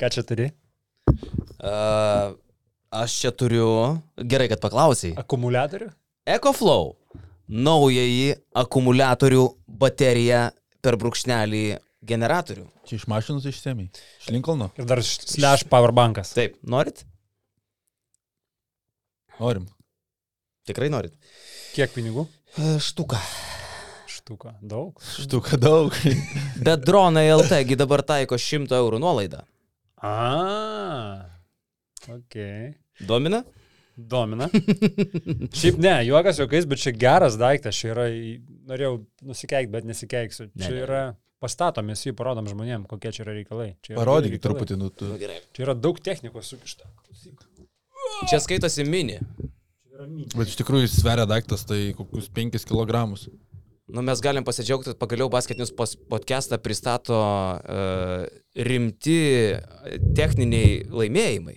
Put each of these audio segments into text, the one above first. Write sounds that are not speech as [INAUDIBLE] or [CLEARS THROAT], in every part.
Ką čia turi? Uh, aš čia turiu, gerai, kad paklausai. Akumuliatorių? EcoFlow. Naująjį akumuliatorių bateriją per brūkšnelį generatorių. Čia iš mašinos išsėmiai. Iš Linkolno. Ir dar slash powerbankas. Taip, norit? Norim. Tikrai norit. Kiek pinigų? E, Štuka. Štuka. Daug. Štuka daug. [LAUGHS] Bet dronai LTgi dabar taiko 100 eurų nuolaidą. A. Ok. Domina? Domina. [LAUGHS] Šiaip ne, juokas juokais, bet čia geras daiktas. Čia yra, norėjau nusikeikti, bet nesikeiksiu. Ne, Čia ne. yra pastatomės jį, parodom žmonėm, kokie čia yra reikalai. Čia yra Parodyk reikalai. truputį, nu tu. Nu, gerai. Čia yra daug technikos sukišta. Čia skaitosi mini. Čia yra mini. Bet iš tikrųjų sveria daiktas, tai kokius 5 kg. Nu, mes galim pasidžiaugti, kad pagaliau basketinius podcastą pristato uh, rimti techniniai laimėjimai.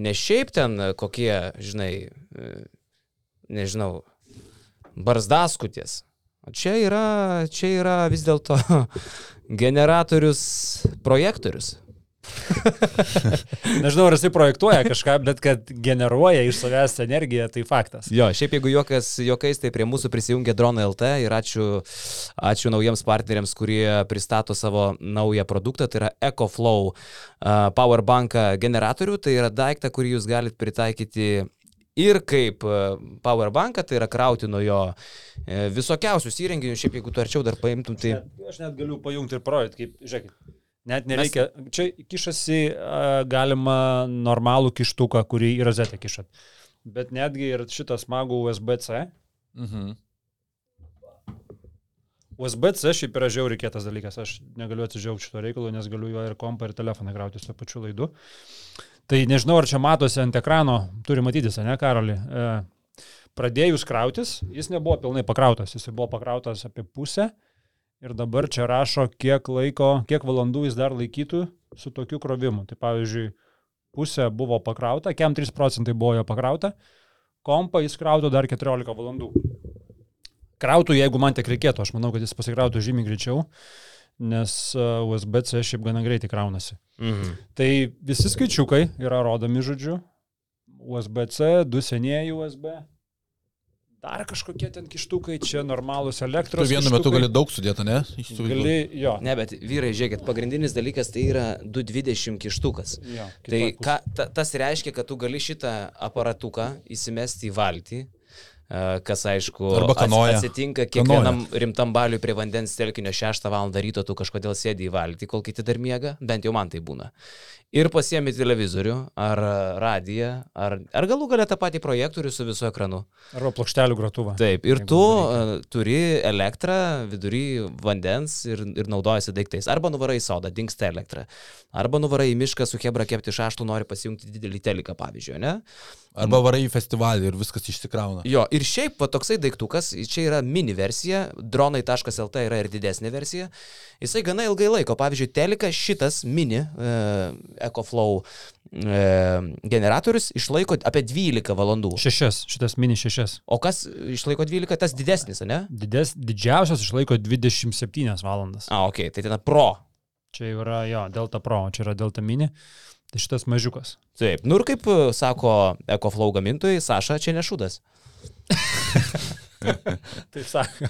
Ne šiaip ten e, kokie, žinai, uh, nežinau, barzdaskutės. Čia yra, čia yra vis dėlto [LAUGHS] generatorius, projektorius. [LAUGHS] Nežinau, ar jisai projektuoja kažką, bet kad generuoja iš savęs energiją, tai faktas. Jo, šiaip jeigu juokas, juokais, tai prie mūsų prisijungia Drone LT ir ačiū, ačiū naujiems partneriams, kurie pristato savo naują produktą, tai yra EcoFlow uh, Powerbank generatorių, tai yra daiktą, kurį jūs galite pritaikyti ir kaip Powerbanką, tai yra krauti nuo jo uh, visokiausius įrenginius, šiaip jeigu tu arčiau dar paimtum, tai... Net, aš net galiu pajungti ir projektą, kaip, žiūrėkit. Net nereikia. Mes... Čia kišasi galima normalų kištuką, kurį į rozetę kišat. Bet netgi ir šitą smagų USB-C. Mhm. USB-C šiaip yra žiauriai kietas dalykas. Aš negaliu atsidžiaugti šito reikalo, nes galiu jo ir kompą, ir telefoną grauti su pačiu laidu. Tai nežinau, ar čia matosi ant ekrano, turi matytis, ne, Karoli. E, pradėjus krautis, jis nebuvo pilnai pakrautas, jis buvo pakrautas apie pusę. Ir dabar čia rašo, kiek laiko, kiek valandų jis dar laikytų su tokiu krovimu. Tai pavyzdžiui, pusė buvo pakrauta, kem 3 procentai buvo jo pakrauta, kompą jis krautų dar 14 valandų. Krautų, jeigu man tik reikėtų, aš manau, kad jis pasikrautų žymiai greičiau, nes uh, USB-C šiaip gana greitai kraunasi. Mhm. Tai visi skaičiukai yra rodomi žodžiu. USB-C, du senieji USB. Dar kažkokie ten kištukai, čia normalūs Tu elektros. vienu metu kištukai. gali daug sudėti, ne? Įsivaizduoju. Gali, jo. Ne, bet vyrai, žiūrėkit, pagrindinis dalykas tai yra 220 kištukas. jo Tai ką, ta, tas reiškia, kad tu gali šitą aparatuką įsimesti į valtį, kas aišku atsitinka kiekvienam rimtam baliui prie vandens telkinio 6 val. ryto tu kažkodėl sėdi į valtį, kol kiti dar miega, bent jau man tai būna. Ir pasiemi televizorių, ar radiją, ar, ar galų galę tą patį projektorių su visu ekranu. Arba plokštelių grotuvą. Taip, ir tu reikia. uh, turi elektrą vidury vandens ir, ir naudojasi daiktais. Arba nuvarai į sodą, dinksta elektra. Arba nuvarai į mišką su hebra kepti šaštų, nori pasijungti didelį teliką, pavyzdžiui, ne? Arba varai į festivalį ir viskas išsikrauna. Jo, ir šiaip va, toksai daiktukas, čia yra mini versija, dronai.lt yra ir didesnė versija. Jisai gana ilgai laiko. Pavyzdžiui, telikas šitas mini e, EcoFlow e, generatorius išlaiko apie 12 valandų. Šešias, šitas mini šešias. O kas išlaiko 12, tas didesnis, ne? Dides, didžiausias išlaiko 27 valandas. A, ok, tai ten pro. Čia yra, jo, Delta Pro, čia yra Delta Mini. Tai šitas mažiukas. Taip, nu ir kaip e, sako EcoFlow gamintojai, Saša čia nešudas. [LAUGHS] Taip sako.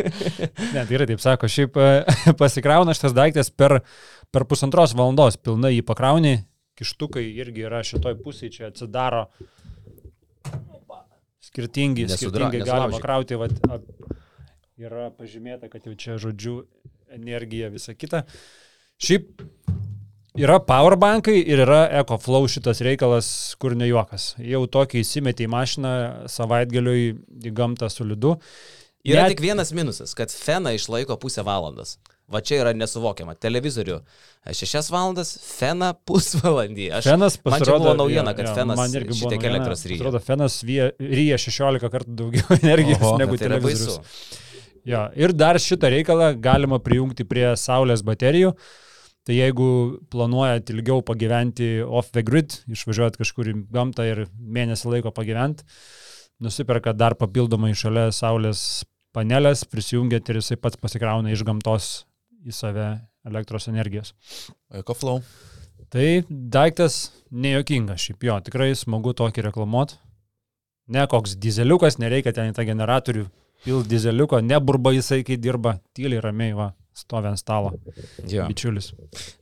[LAUGHS] ne, tai yra taip sako. Šiaip e, [LAUGHS] pasikrauna šitas daiktas per, per pusantros valandos, pilnai jį pakrauni, kištukai irgi yra šitoj pusėje, čia atsidaro skirtingi, Nesudra- skirtingai galima krauti. Vat, ap, yra pažymėta, kad jau čia žodžiu energija, visa kita. Šiaip yra powerbankai ir yra EcoFlow šitas reikalas, kur ne juokas. Jau tokį įsimetė į mašiną savaitgaliui į gamtą su lidu. Yra Net- tik vienas minusas, kad feną išlaiko pusę valandos. Va čia yra nesuvokiama. Televizorių 6 valandas, feną [LAUGHS] pusvalandį. Aš, Fenas man čia pasirodo, buvo naujiena, kad jo, fenas man irgi buvo naujiena. elektros ryja. Atrodo, fenas ryja 16 kartų daugiau [LAUGHS] energijos Oho, negu Tai televizorius. Jo, ir dar šitą reikalą galima prijungti prie saulės baterijų. Tai jeigu planuojat ilgiau pagyventi off the grid, išvažiuojat kažkur į gamtą ir mėnesį laiko pagyventi, nusiperka dar papildomai šalia saulės panelės, prisijungiat ir jisai pats pasikrauna iš gamtos į save elektros energijos. EcoFlow. Tai daiktas nejokingas šiaip jo, tikrai smagu tokį reklamuot. Ne koks dizeliukas, nereikia ten į tą generatorių pil dizeliuko, neburba jisai, kai dirba, tyliai ramiai va, stovi ant stalo. Jo. Bičiulis.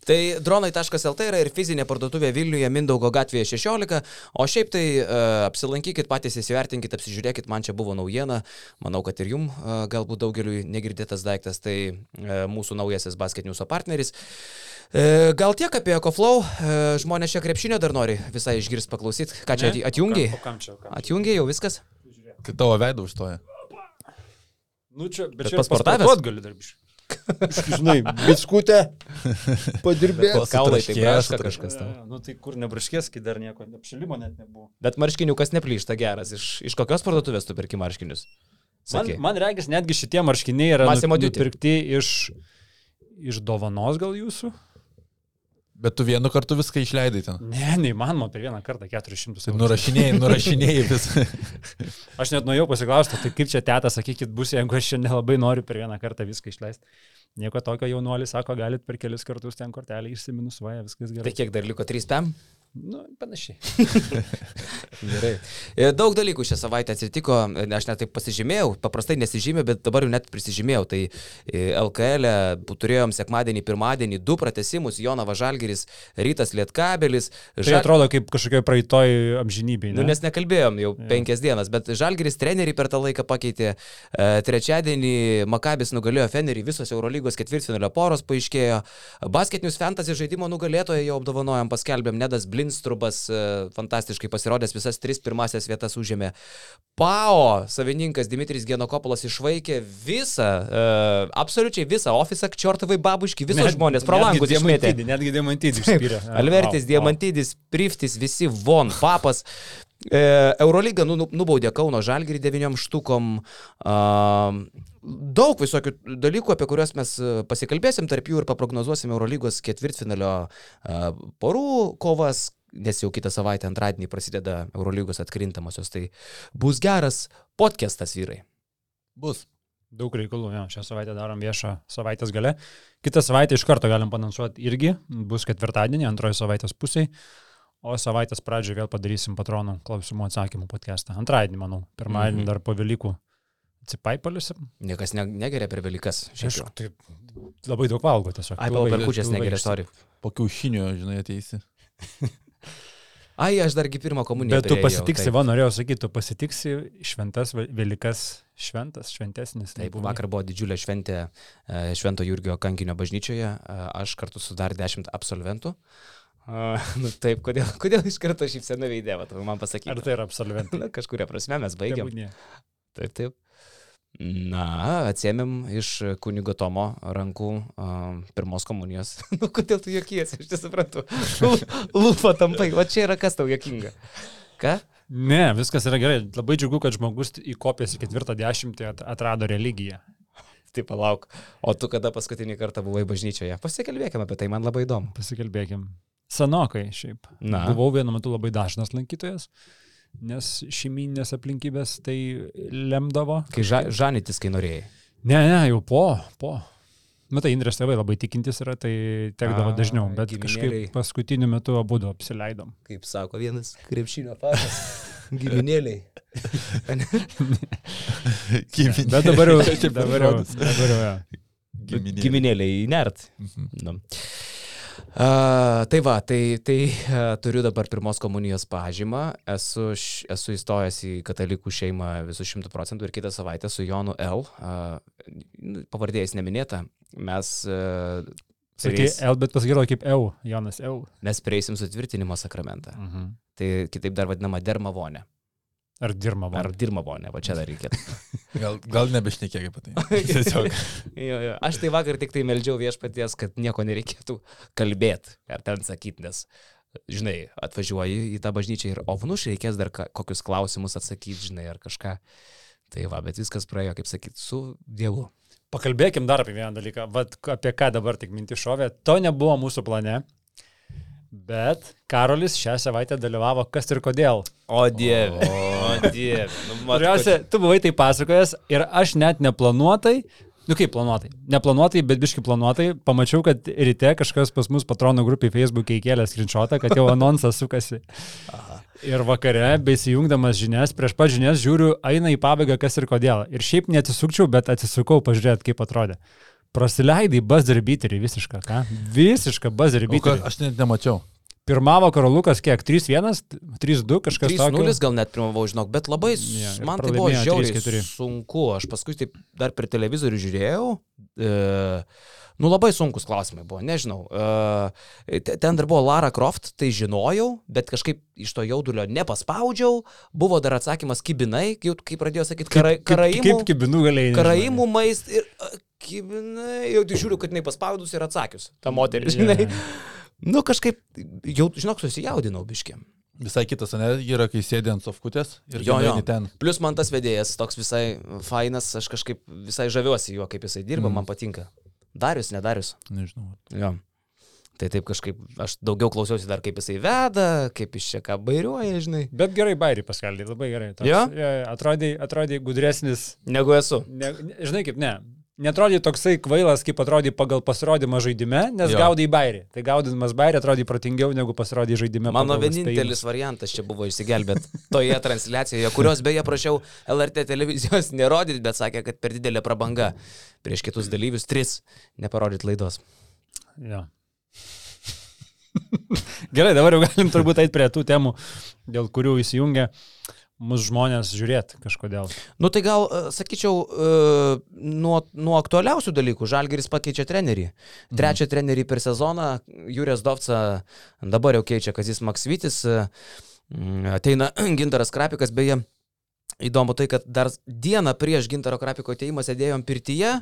Tai dronai.lt yra ir fizinė parduotuvė Vilniuje Mindaugo gatvėje 16, o šiaip tai uh, apsilankykit patys, įsivertinkit, apsižiūrėkit, man čia buvo naujiena, manau, kad ir jum uh, galbūt daugeliu negirdėtas daiktas, tai uh, mūsų naujasis basketiniuso partneris. E, Gal tiek apie EcoFlow, E, žmonės čia krepšinio dar nori visai išgirsti, paklausyti. Ką čia ati- atjungiai? O kam čia? o kam čia? Atjungiai jau viskas? Kai tavo veidą užstoja. Nu čia, bet, Bet čia pasportavęs? pasportuot gali darbiškai. [LAUGHS] Žinai, biskutė. Padirbėt. Kaulai tai braška kažkas tau. Nu tai kur nebraškės, kai dar nieko, apšilimo net nebuvo. Bet marškiniukas neplyšta geras. Iš, iš kokios parduotuvės tu perki marškinius? Man, Sakė. man regis, netgi šitie marškiniai yra nu- nupirkti iš, iš dovanos gal jūsų? Bet tu vienu kartu viską išleidai ten. Ne, neįmanoma per vieną kartą 400 Tai nurašinėjai, [LAUGHS] nurašinėjai visą. [LAUGHS] Aš net nuėjau pasiklausti, tai kaip čia teta, sakykit, bus, jeigu aš čia nelabai noriu per vieną kartą viską išleisti. Nieko tokio jaunuolis sako, galit per kelis kartus ten kortelį išsiminusuoja, viskas Tai gerai. kiek dar liko 3 pem? Nu, panašiai. [LAUGHS] Gerai. E, Daug dalykų šią savaitę atsitiko, e, aš net taip pasižymėjau, paprastai nesižymėjau, bet dabar jau net prisižymėjau. Tai e, LKL e turėjom sekmadienį, pirmadienį du pratesimus, Jonava Žalgeris, Rytas Lietkabelis. Tai atrodo kaip kažkokioj praeitoj amžinybėje. Nu, nes nekalbėjom jau ja. penkias dienas, bet Žalgeris trenerių per tą laiką pakeitė. E, trečiadienį Makabis nugalėjo Fenerį, visos Eurolygos ketvirtfinalio poros paaiškėjo. Basketinius fantasy žaidimo nugalėtoją jau apdovanojom, paskelbėm, Nedas Blinstrubas e, fantastiškai pasirodęs, visas tris pirmasias vietas užėmė. Pao savininkas Dimitris Genokopolas išvaikė visą, e, absoliučiai visą ofisą, čiortavai babuški, visos žmonės pro langus išmėtė. Netgi diamantydį išspyrė. [LAUGHS] Alvertis, Wow, wow. Diamantidis, Priftis, visi von, papas. E, Eurolyga nu, nu- nubaudė Kauno Žalgirį devyniom štukom. Daug visokių dalykų, apie kuriuos mes pasikalbėsim, tarp jų ir paprognozuosim Eurolygos ketvirtfinalio porų kovas, nes jau kitą savaitę antradienį prasideda Eurolygos atkrintamosios. Tai bus geras podcastas vyrai. Bus. Daug reikalų, jo, šią savaitę darom viešą savaitės gale. Kitą savaitę iš karto galim panansuoti irgi, bus ketvirtadienį, antroji savaitės pusė. O savaitės pradžioje vėl padarysim patronų klausimų atsakymų podcastą. Antradienį, manau. Pirmadienį Mhm. dar po Velykų atsipaipaliusim. Niekas ne, negeria per Velykas. Aišku, tai labai daug valgo tiesiog. Ai, buvo per kučias negeria, sorry. Po kiaušinio, žinai, ateisi. [LAUGHS] Ai, aš dargi pirmą komuniją. Bet tu pasitiksi, taip. va, norėjau sakyti, tu pasitiksi šventas Ve- Velykas, šventas, šventesnis. Taip, negu- vakar buvo didžiulė šventė e, Švento Jurgio kankinio bažnyčioje, e, aš kartu su dar dešimt absolventų. A, [LAUGHS] nu, taip, kodėl, kodėl iš karto šypsena veidė, man Ar pasakyk. tai yra absolventai? [LAUGHS] Na, kažkuria prasme mes baigiam. Tebūnie. Taip, taip. Na, atsėmėm iš kunigo Tomo rankų uh, pirmos komunijos. [LAUGHS] nu, kodėl tu jokiesi, aš nesuprantu. Lūpa tampai, o čia yra kas tau jokinga. Ką? Ne, viskas yra gerai. Labai džiugu, kad žmogus įkopęs į ketvirtą dešimtį at- atrado religiją. Tai palauk. O tu kada paskutinį kartą buvai bažnyčioje? Pasikalbėkime apie tai, man labai įdomu. Pasikalbėkim. Senokai šiaip. Na. Buvau vienu metu labai dažnas lankytojas, nes šeiminės aplinkybės tai lemdavo. Kai ža, žanytis, kai norėjai. Ne, ne, jau po, po. Na tai Indrės tėvai labai tikintis yra, tai tekdavo A, dažniau, bet giminėliai. kažkaip paskutiniu metu abu apsileidom. Kaip sako vienas krepšinio fanas. [LAUGHS] Giminėliai. Giminė. Bet dabar jau, dabar jau, dabar jau, ja. Giminė. Giminėliai nert. Mhm. Nu. Uh, tai va, tai, tai uh, turiu dabar pirmos komunijos pažymą, esu, š- esu įstojęs į katalikų šeimą visų šimtų procentų ir kitą savaitę su Jonu L, uh, pavardėjais neminėta, mes, uh, Sakė L, bet pasigirdo kaip EU, Jonas EU. mes prieisim sutvirtinimo sakramentą. Mhm. Tai kitaip dar vadinama dermavonė. Ar dirma Ar var? dirmavonė, va čia dar reikėtų. [LAUGHS] Gal, gal nebešnekėk apie tai. [LAUGHS] Tiesiog. jo, jo. Aš tai vakar tik tai meldžiau viešpaties, kad nieko nereikėtų kalbėti ar ten sakyti, nes, žinai, atvažiuoji į tą bažnyčią ir ovnuš reikės dar kokius klausimus atsakyti, žinai, ar kažką. Tai va, bet viskas praėjo, kaip sakyti, su Dievu. Pakalbėkim dar apie vieną dalyką. Vat apie ką dabar tik minti šovė. To nebuvo mūsų plane. Bet Karolis šią savaitę dalyvavo kas ir kodėl. O Dieve, o Dieve. Nu, Pirmiausia, tu buvai tai pasakojęs ir aš net neplanuotai Nu kaip planuotai? Neplanuotai, bet biški planuotai. Pamačiau, kad ryte kažkas pas mus patronų grupiai Facebook'e įkėlė skrinčiotą, kad jau anonsas sukasi. Aha. Ir vakare, besijungdamas žinias, prieš pat žinias žiūriu, eina į pabaigą kas ir kodėl. Ir šiaip neatsisukčiau, bet atsisukau pažiūrėti, kaip atrodė. Prasileidai buzzer beaterį visišką, ką? Visišką buzzer beaterį. aš net nemačiau. Pirmavo Karolukas kiek? 3-1, 3-2 kažkas 3-0 gal net pirmavau, žinok, bet labai, ir man tai buvo žiauriai 3:4. sunku. Aš paskui taip dar per televizorių žiūrėjau. E, nu labai sunkus klausimai buvo, nežinau. E, te- ten dar buvo Lara Croft, tai žinojau, bet kažkaip iš to jaudulio nepaspaudžiau. Buvo dar atsakymas kibinai, kai, kai pradėjo sakyti kara, karaimų. Kaip kibinų galėjai. Karaimų maist ir a, kibinai. Jau tai žiūriu, kad jinai paspaudus ir atsakius. Ta moteris, žinai. jo. Nu kažkaip, jau, žinok, susijaudinau biškiam. Visai kitas, ne, yra, kai sėdė ant sofkutės ir Jo, jo. ten. Plus man tas vedėjas toks visai fainas, aš kažkaip visai žaviuosi juo, kaip jisai dirba, Mm. man patinka. Darius, nedarius. Nežinau. Jo. Tai taip kažkaip, aš daugiau klausiausi dar, kaip jisai veda, kaip iš čia ką bairiuoja, žinai. Bet gerai, bairį paskaldė, labai gerai. Toks, Jo? atrodė, atrodė gudresnis. Negu esu. Ne, žinai kaip, ne. Netrodė toksai kvailas, kaip atrodė pagal pasirodymą žaidime, nes Jo. gaudai bairį. Tai gaudamas bairį atrodė protingiau negu pasirodė žaidime. Mano vienintelis variantas čia buvo išsigelbėti toje transliacijoje, kurios beje prašiau LRT televizijos nerodyti, bet sakė, kad per didelė prabanga prieš kitus dalyvius tris neparodyti laidos. Jo. [LAUGHS] Gerai, dabar jau galim turbūt eiti prie tų temų, dėl kurių įsijungia mūsų žmonės žiūrėti kažkodėl. Nu tai gal, e, sakyčiau, e, nuo, nuo aktualiausių dalykų. Žalgeris pakeičia trenerį. Trečią trenerį per sezoną, Jūrės Dovca dabar jau keičia Kazis Maksvitis, e, mm, ateina [CLEARS THROAT] Gintaras Krapikas, beje, įdomu tai, kad dar dieną prieš Gintaro Krapiko ateimą sėdėjom pirtyje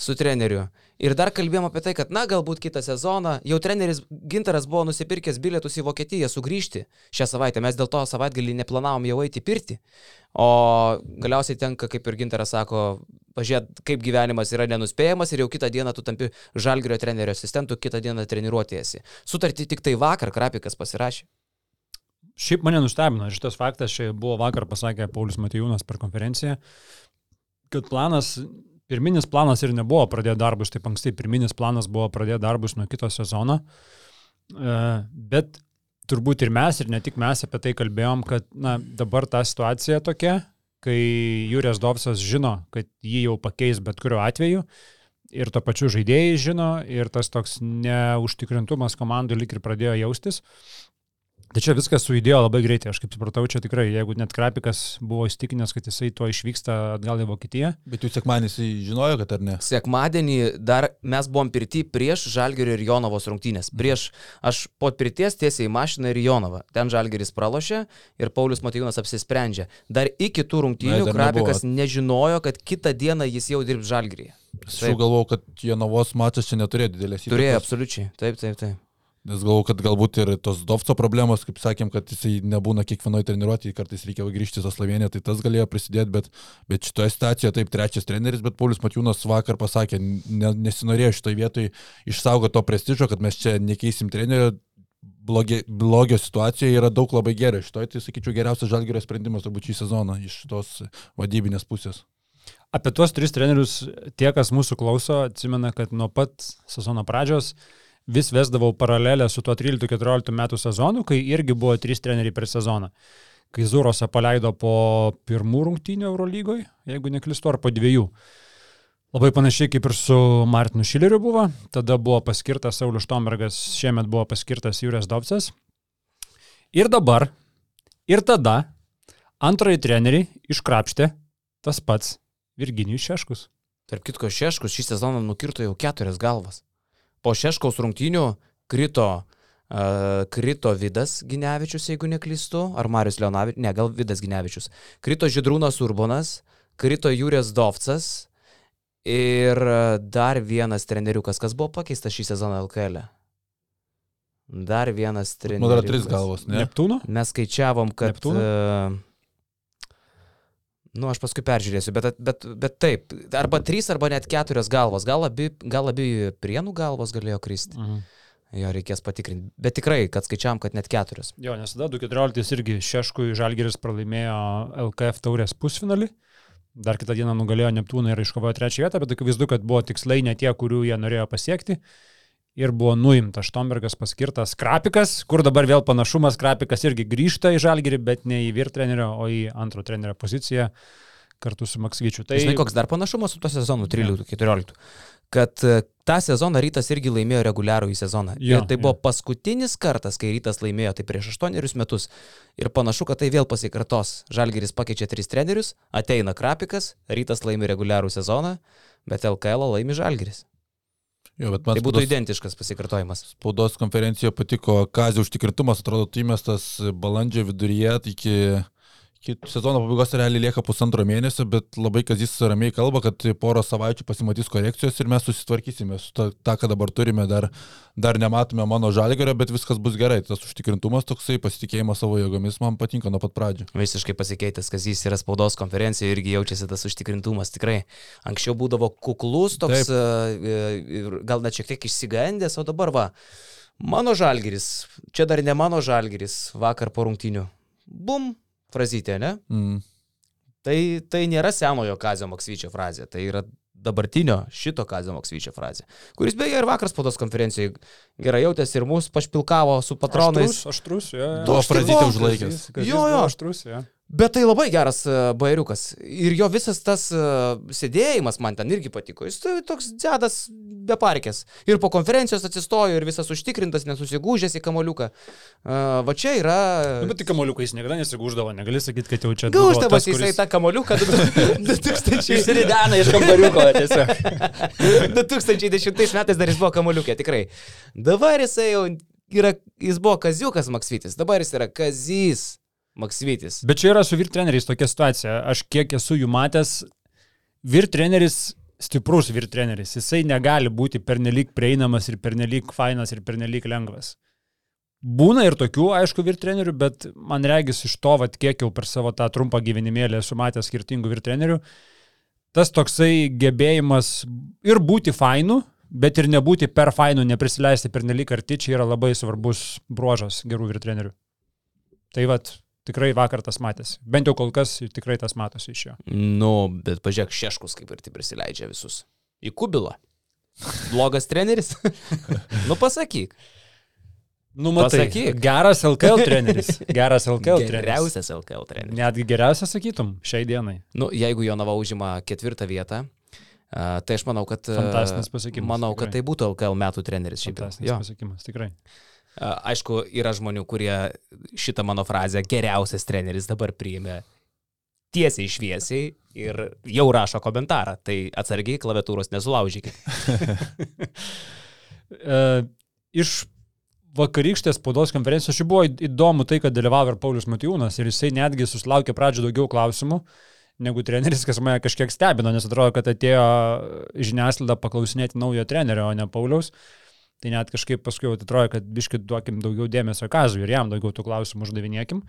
su treneriu. Ir dar kalbėjom apie tai, kad, na, galbūt kitą sezoną jau treneris Gintaras buvo nusipirkęs bilietus į Vokietiją sugrįžti šią savaitę. Mes dėl to savaitgalį neplanavom jau eiti į pirtį. O galiausiai tenka, kaip ir Gintaras sako, pažiūrėti, kaip gyvenimas yra nenuspėjamas ir jau kitą dieną tu tampi žalgerio trenerio asistentu, kitą dieną treniruotėjasi. Sutartį tik tai vakar Krapikas pasirašė. Šiaip mane nustebino šitas faktas, čia buvo vakar pasakė Paulius Matijūnas per konferenciją, kad planas, pirminis planas ir nebuvo pradėti darbus taip anksti, pirminis planas buvo pradėti darbus nuo kito sezono, E, bet turbūt ir mes, ir ne tik mes apie tai kalbėjom, kad na, dabar ta situacija tokia, kai Jūrės Dovsas žino, kad jį jau pakeis bet kuriuo atveju. Ir to pačiu žaidėjai žino, ir tas toks neužtikrintumas komandų lik ir pradėjo jaustis. Tai čia viskas sujudėjo labai greitai, aš kaip supratau, čia tikrai, jeigu net Krapikas buvo įstikinęs, kad jisai tuo išvyksta atgal į Vokietiją. Bet jūs sekmanį žinojo, kad ar ne? Sekmadienį dar mes buvom pirti prieš Žalgerio ir Jonovos rungtynės. Prieš aš po pirties tiesiai į mašiną ir Jonovą. Ten Žalgeris pralošė ir Paulius Matijūnas apsisprendžia. Dar iki tų rungtynių Na, Krapikas nebuvo. nežinojo, kad kitą dieną jis jau dirbs Žalgeryje. Aš jau galvojau, kad Jonavos mačas čia neturėjo didelės įtakos. Turėjo absoliučiai. Taip, taip, taip. Nes galvoju, kad galbūt ir tos Dovco problemos, kaip sakėm, kad jisai nebūna kiekvienoje treniruotėje, kartais reikia grįžti į tą Sloveniją, tai tas galėjo prisidėti, bet, bet šitoje situacijoje taip trečias treneris, bet Paulius Matijūnas vakar pasakė, ne, nesinorėjo šitoje vietoje išsaugoti to prestižo, kad mes čia nekeisim trenerio. Blogio, blogio situacijoje yra daug labai gerai. Šitoje, tai sakyčiau, geriausias žalgerio sprendimas turbūt šį sezoną iš tos vadybinės pusės. Apie tuos tris trenerius tie, kas mūsų klauso, atsimena, kad nuo pat sezono pradžios vis vesdavau paralelę su tuo 13-14 metų sezonu, kai irgi buvo trys treneriai per sezoną. Kai Zurosą paleido po pirmų rungtynių Eurolygoje, jeigu neklistu, ar po dviejų. Labai panašiai kaip ir su Martinu Šileriu buvo. Tada buvo paskirtas Saulis Štombergas, šiemet buvo paskirtas Jūrės Dovcas. Ir dabar, ir tada antrąjį trenerį iškrapštė tas pats Virginijus Šeškus. Tarp kitko, Šeškus šį sezoną nukirto jau keturias galvas. Po Šeškaus rungtynių krito, uh, krito Vidas Ginevičius, jeigu neklystu, ar Marius Leonavičius, ne, gal Vidas Ginevičius. Krito Židrūnas Urbonas, krito Jūrės Dovcas ir dar vienas treneriukas, kas buvo pakeistas šį sezoną LKL. -e. Dar vienas treneriukas. Nu, dar tris galvos, ne? Neptūno? Mes skaičiavom, kad... Neptūno? Uh, nu, aš paskui peržiūrėsiu, bet, bet, bet taip, arba trys, arba net keturios galvos. Gal abi, gal abi prienų galvos galėjo kristi. Mhm. Jo reikės patikrinti. Bet tikrai, kad skaičiavam, kad net keturios. Jo, nes tada 2014 irgi Šeškui Žalgeris pralaimėjo LKF taurės pusfinalį. dar kitą dieną nugalėjo Neptūną ir iškovojo trečią vietą, bet akivaizdu, kad buvo tikslai ne tie, kurių jie norėjo pasiekti. Ir buvo nuimtas Štombergas paskirtas Krapikas, kur dabar vėl panašumas, Krapikas irgi grįžta į Žalgirį, bet ne į vyr trenerio, o į antro trenerio poziciją kartu su Maksvyčiu. Tai žinai, koks dar panašumas su tuo sezonu 13-14 kad e, tą sezoną rytas irgi laimėjo reguliarų į sezoną. Jo, ir tai jo. buvo paskutinis kartas, kai rytas laimėjo, tai prieš aštuonerius metus. Ir panašu, kad tai vėl pasikartos. Žalgeris pakeičia tris trenerius, ateina Krapikas, rytas laimi reguliarų sezoną, bet LKL laimi Žalgeris. Jo, bet man Tai būtų spaudos- identiškas pasikartojimas. spaudos konferencijoje patiko Kazio užtikrintumas, atrodo, tu įmestas balandžio viduryje tai iki, sezono pabaigos realiai lieka pusantro mėnesio, bet labai Kazis ramiai kalba, kad porą savaičių pasimatys korekcijos ir mes susitvarkysime su ta, ta ką dabar turime, dar, dar nematome mano žalgerio, bet viskas bus gerai. Tas užtikrintumas toksai, pasitikėjimas savo jėgomis man patinka nuo pat pradžių. Visiškai pasikeitęs, kas jis yra spaudos konferencijoje irgi jaučiasi tas užtikrintumas tikrai. Anksčiau būdavo kuklus, toks e, e, ir gal net šiek tiek išsigandęs, o dabar va, mano žalgeris, čia dar ne mano žalgeris, vakar po rungtinių. Bum, frazytė, ne? Mm. Tai, tai nėra senojo Kazio Maksvyčio frazė, tai yra dabartinio šito Kazio Maksvyčio frazė, kuris beje ir vakar spaudos konferencijoje gerai jautėsi ir mus pašpilkavo su patronais. Aštrus, aštrus, jo. jo. Tuo Toks frazytę tyvokas užlaikęs. Jo, jo. Aštrus, jo. Bet tai labai geras uh, bairiukas. Ir jo visas tas uh, sėdėjimas man ten irgi patiko. Jis tai toks dėdas be parkės. Ir po konferencijos atsistojo ir visas užtikrintas, nesusigūžęs į kamoliuką. Uh, va čia yra... Nu, bet tik kamoliukais niekada nesigūždavo, negali sakyti, kad jau čia... Gauždamas tas, jisai kuris- tą kamoliuką 2000... [LAUGHS] Išsiridena iš kambariuko tiesiog. [LAUGHS] 2010 metais dar jis buvo kamoliukė, tikrai. Dabar jisai jau yra, jis buvo Kaziukas Maksvitis, dabar jis yra Kazys Maksvitis. Bet čia yra su vyr treneriais tokia situacija. Aš kiek esu jų matęs, vyr treneris, stiprus vyr treneris, jisai negali būti pernelyg prieinamas ir pernelyg fainas ir pernelyg lengvas. Būna ir tokių, aišku, vyr trenerių, bet man regis iš to, vat, kiek jau per savo tą trumpą gyvenimėlį esu matęs skirtingų vyr trenerių, tas toksai gebėjimas ir būti fainu, bet ir nebūti per fainu, neprisileisti per nelik arti, čia yra labai svarbus bruožas gerų vyr trenerių. Tai vad, tikrai vakar tas matėsi. Bent jau kol kas tikrai tas matosi iš jo. Nu, bet pažiūrėk, Šeškus kaip ir tai prisileidžia visus. Į kubilą. Blogas treneris? [LAUGHS] nu pasakyk. Nu, matai, Pasakyk. geras LKL treneris. [LAUGHS] Geras LKL treneris. Geriausias LKL treneris. Netgi geriausias, sakytum, šiai dienai. Nu, jeigu Jonava užima ketvirtą vietą, tai aš manau, kad... a, Fantastinis pasiekimas, Manau, kad tikrai. tai būtų LKL metų treneris šiaip. Jo. pasiekimas, tikrai. Aišku, yra žmonių, kurie šitą mano frazę geriausias treneris dabar priėmė tiesiai šviesiai ir jau rašo komentarą. Tai atsargiai klaviatūros nesulaužykit. [LAUGHS] Iš vakarykštės spaudos konferencijos šiaip buvo įdomu tai, kad dalyvavo ir Paulius Matijūnas ir jisai netgi susilaukė pradžio daugiau klausimų negu treneris, kas mane kažkiek stebino, nes atrodo, kad atėjo žiniasklaida paklausinėti naujo trenerio, o ne Pauliaus. Tai net kažkaip paskui jau atrodo, kad biškit duokim daugiau dėmesio kazui ir jam daugiau tų klausimų uždavinėkim.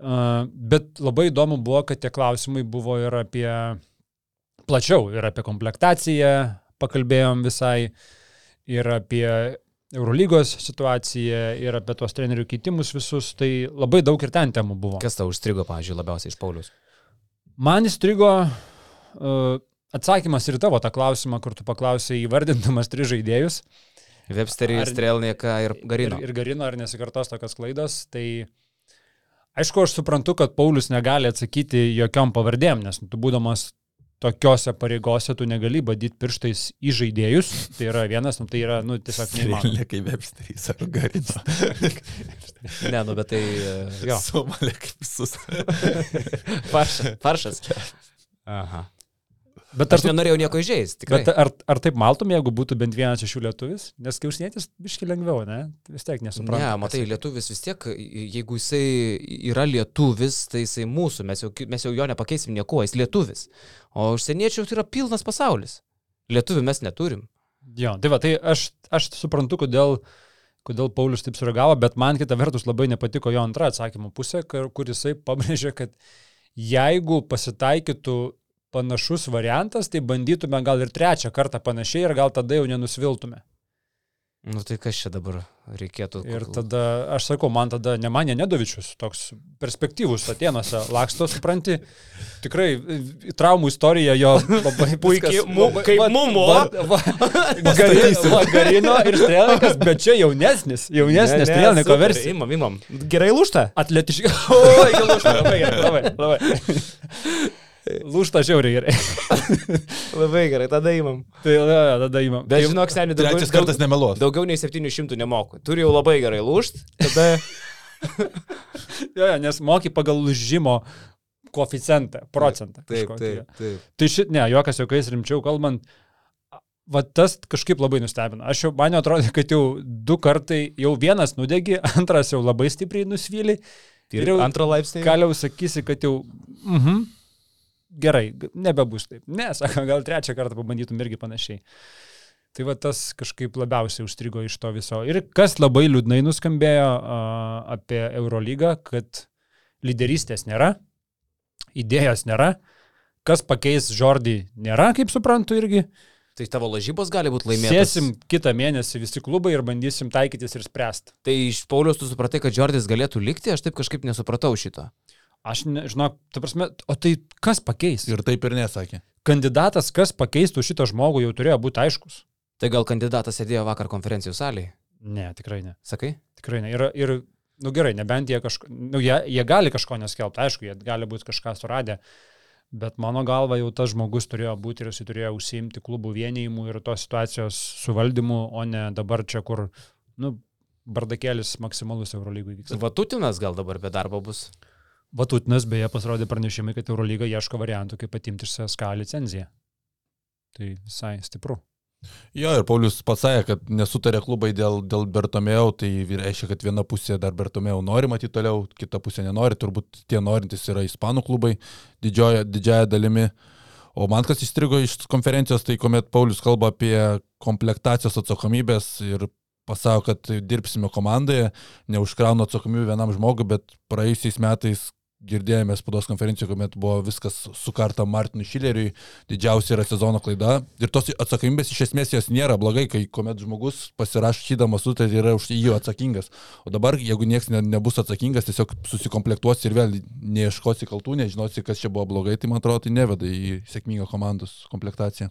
Uh, bet labai įdomu buvo, kad tie klausimai buvo ir apie plačiau, ir apie komplektaciją pakalbėjom visai, ir apie Eurolygos situaciją, ir apie tuos trenerių keitimus visus, tai labai daug ir ten temų buvo. Kas tau užstrigo, pavyzdžiui, labiausiai iš Paulius? Man įstrigo uh, atsakymas ir tavo tą klausimą, kur tu paklausai įvardindamas tris žaidėjus. Websterį, Strelnieką ir Garino. Ir, ir Garino, ar nesikartos tokios klaidos. Tai aišku, aš suprantu, kad Paulius negali atsakyti jokiom pavardėm, nes tu būdamas tokiose pareigose tu negali badyti pirštais į žaidėjus. Tai yra vienas, nu, tai yra, nu, tiesiog neįmanoma. Kaip Websterys ar Garino. Ne, nu bet tai... Jo, Somalė kaip visus. faršas. faršas. Aha. Bet Aš tu, nenorėjau nieko įžeisti, bet ar, ar taip maltum, jeigu būtų bent vienas iš jų lietuvis? Nes kiausinėtis biški lengviau, ne? Vis tiek nesupranta. Ne, matai, tai. lietuvis vis tiek, jeigu jisai yra lietuvis, tai jisai mūsų, mes jau, mes jau jo nepakeisim nieko, jis lietuvis. O užsieniečių tai yra pilnas pasaulis. Lietuvių mes neturim. Jo, tai va, tai aš, aš suprantu, kodėl, kodėl Paulius taip sureagavo, bet man kita vertus labai nepatiko jo antra atsakymo pusė, kur kur jisai pabrėžė, kad jeigu pasitaikytų panašus variantas, tai bandytume gal ir trečią kartą panašiai ir gal tada jau nenusviltume. Nu tai kas čia dabar reikėtų? Ir tada, aš sakau, man tada Nemanė Nedovičius, toks perspektyvus Atenuose laksto, supranti, tikrai e, traumų istorija jo labai Puikiai, mu- kaip mumo. Garino ir Strelnikas, bet čia jaunesnis, jaunesnis Strelniko versija. Imam, imam. Gerai lūšta. Atletiškai. O, iki lūšta, [LAUGHS] labai gerai, labai, labai. [LAUGHS] Lūšta žiauriai gerai. [LAUGHS] Labai gerai, tada imam. Tai ja, tada įmam. Bet žinok, seniai, daugiau, Trečias kartas nemeluos. daugiau nei 700 nemoku. Turi jau labai gerai lūšt. Tada [LAUGHS] Jo, jo, nes moki pagal lūžimo koeficientą, procentą. kažkokį, jo. taip. Tai šit, ne, juokas juokais rimčiau kalbant, va tas kažkaip labai nustebino. Aš jau, man jau atrodė, kad jau du kartai, jau vienas nudegi, [LAUGHS] antras jau labai stipriai nusvyli. Ir jau antro laipsnio. Galiau sakysi, kad jau, mhm, gerai, nebebus taip. Ne, [LAUGHS] sako, gal trečią kartą pabandytum irgi panašiai. Tai va tas kažkaip labiausiai užstrigo iš to viso. Ir kas labai liūdnai nuskambėjo a, apie Eurolygą, kad lyderystės nėra, idėjos nėra, kas pakeis Žordį nėra, kaip suprantu irgi. Tai tavo lažybos gali būti laimėtos. Sėsim kitą mėnesį visi klubai ir bandysim taikytis ir spręsti. Tai iš Paulius tu supratai, kad Jordis galėtų likti, aš taip kažkaip nesupratau šito. Aš nežinau, ta prasme, o tai kas pakeis? Ir taip ir nesakė. Kandidatas, kas pakeistų šitą žmogų, jau turėjo būti aiškus. Tai gal kandidatas sėdėjo vakar konferencijų salėje? Ne, tikrai ne. Sakai? Tikrai ne. Ir, ir nu gerai, nebent jie kažko, nu jie, jie gali kažko neskelbti, aišku, jie gali būti kažką suradę, bet mano galva jau tas žmogus turėjo būti ir jis turėjo užsiimti klubų vienijimu ir tos situacijos suvaldymu, o ne dabar čia, kur, nu, bardakėlis maksimalus Eurolygui vyksta. Vatutinas gal dabar be darbo bus. Vatutinas beje pasirodė pranešimai, kad Eurolyga ieško variantų, kaip atimti iš CSK licenciją. Tai visai stipru. Jo, ir Paulius pasakė, kad nesutarė klubai dėl, dėl Bertomeu, tai reiškia, kad viena pusė dar Bertomeu nori matyti toliau, kita pusė nenori, turbūt tie norintys yra ispanų klubai didžioja, didžiaja dalimi. O man kas įstrigo iš konferencijos, tai kuomet Paulius kalba apie komplektacijos atsakomybės ir pasako, kad dirbsime komandoje, neužkrauna atsakomybę vienam žmogui, bet praėjusiais metais girdėjome spaudos konferencijoje, kuomet buvo viskas sukarta Martinui Šileriui, didžiausia yra sezono klaida. Ir tos atsakomybės iš esmės jos nėra blogai, kai kuomet žmogus pasirašydamas sutartį yra už jį atsakingas. O dabar, jeigu niekas ne, nebus atsakingas, tiesiog susikomplektuosi ir vėl neieškosi kaltų, nežinosi, kas čia buvo blogai, tai man atrodo, tai neveda į sėkmingą komandos komplektaciją.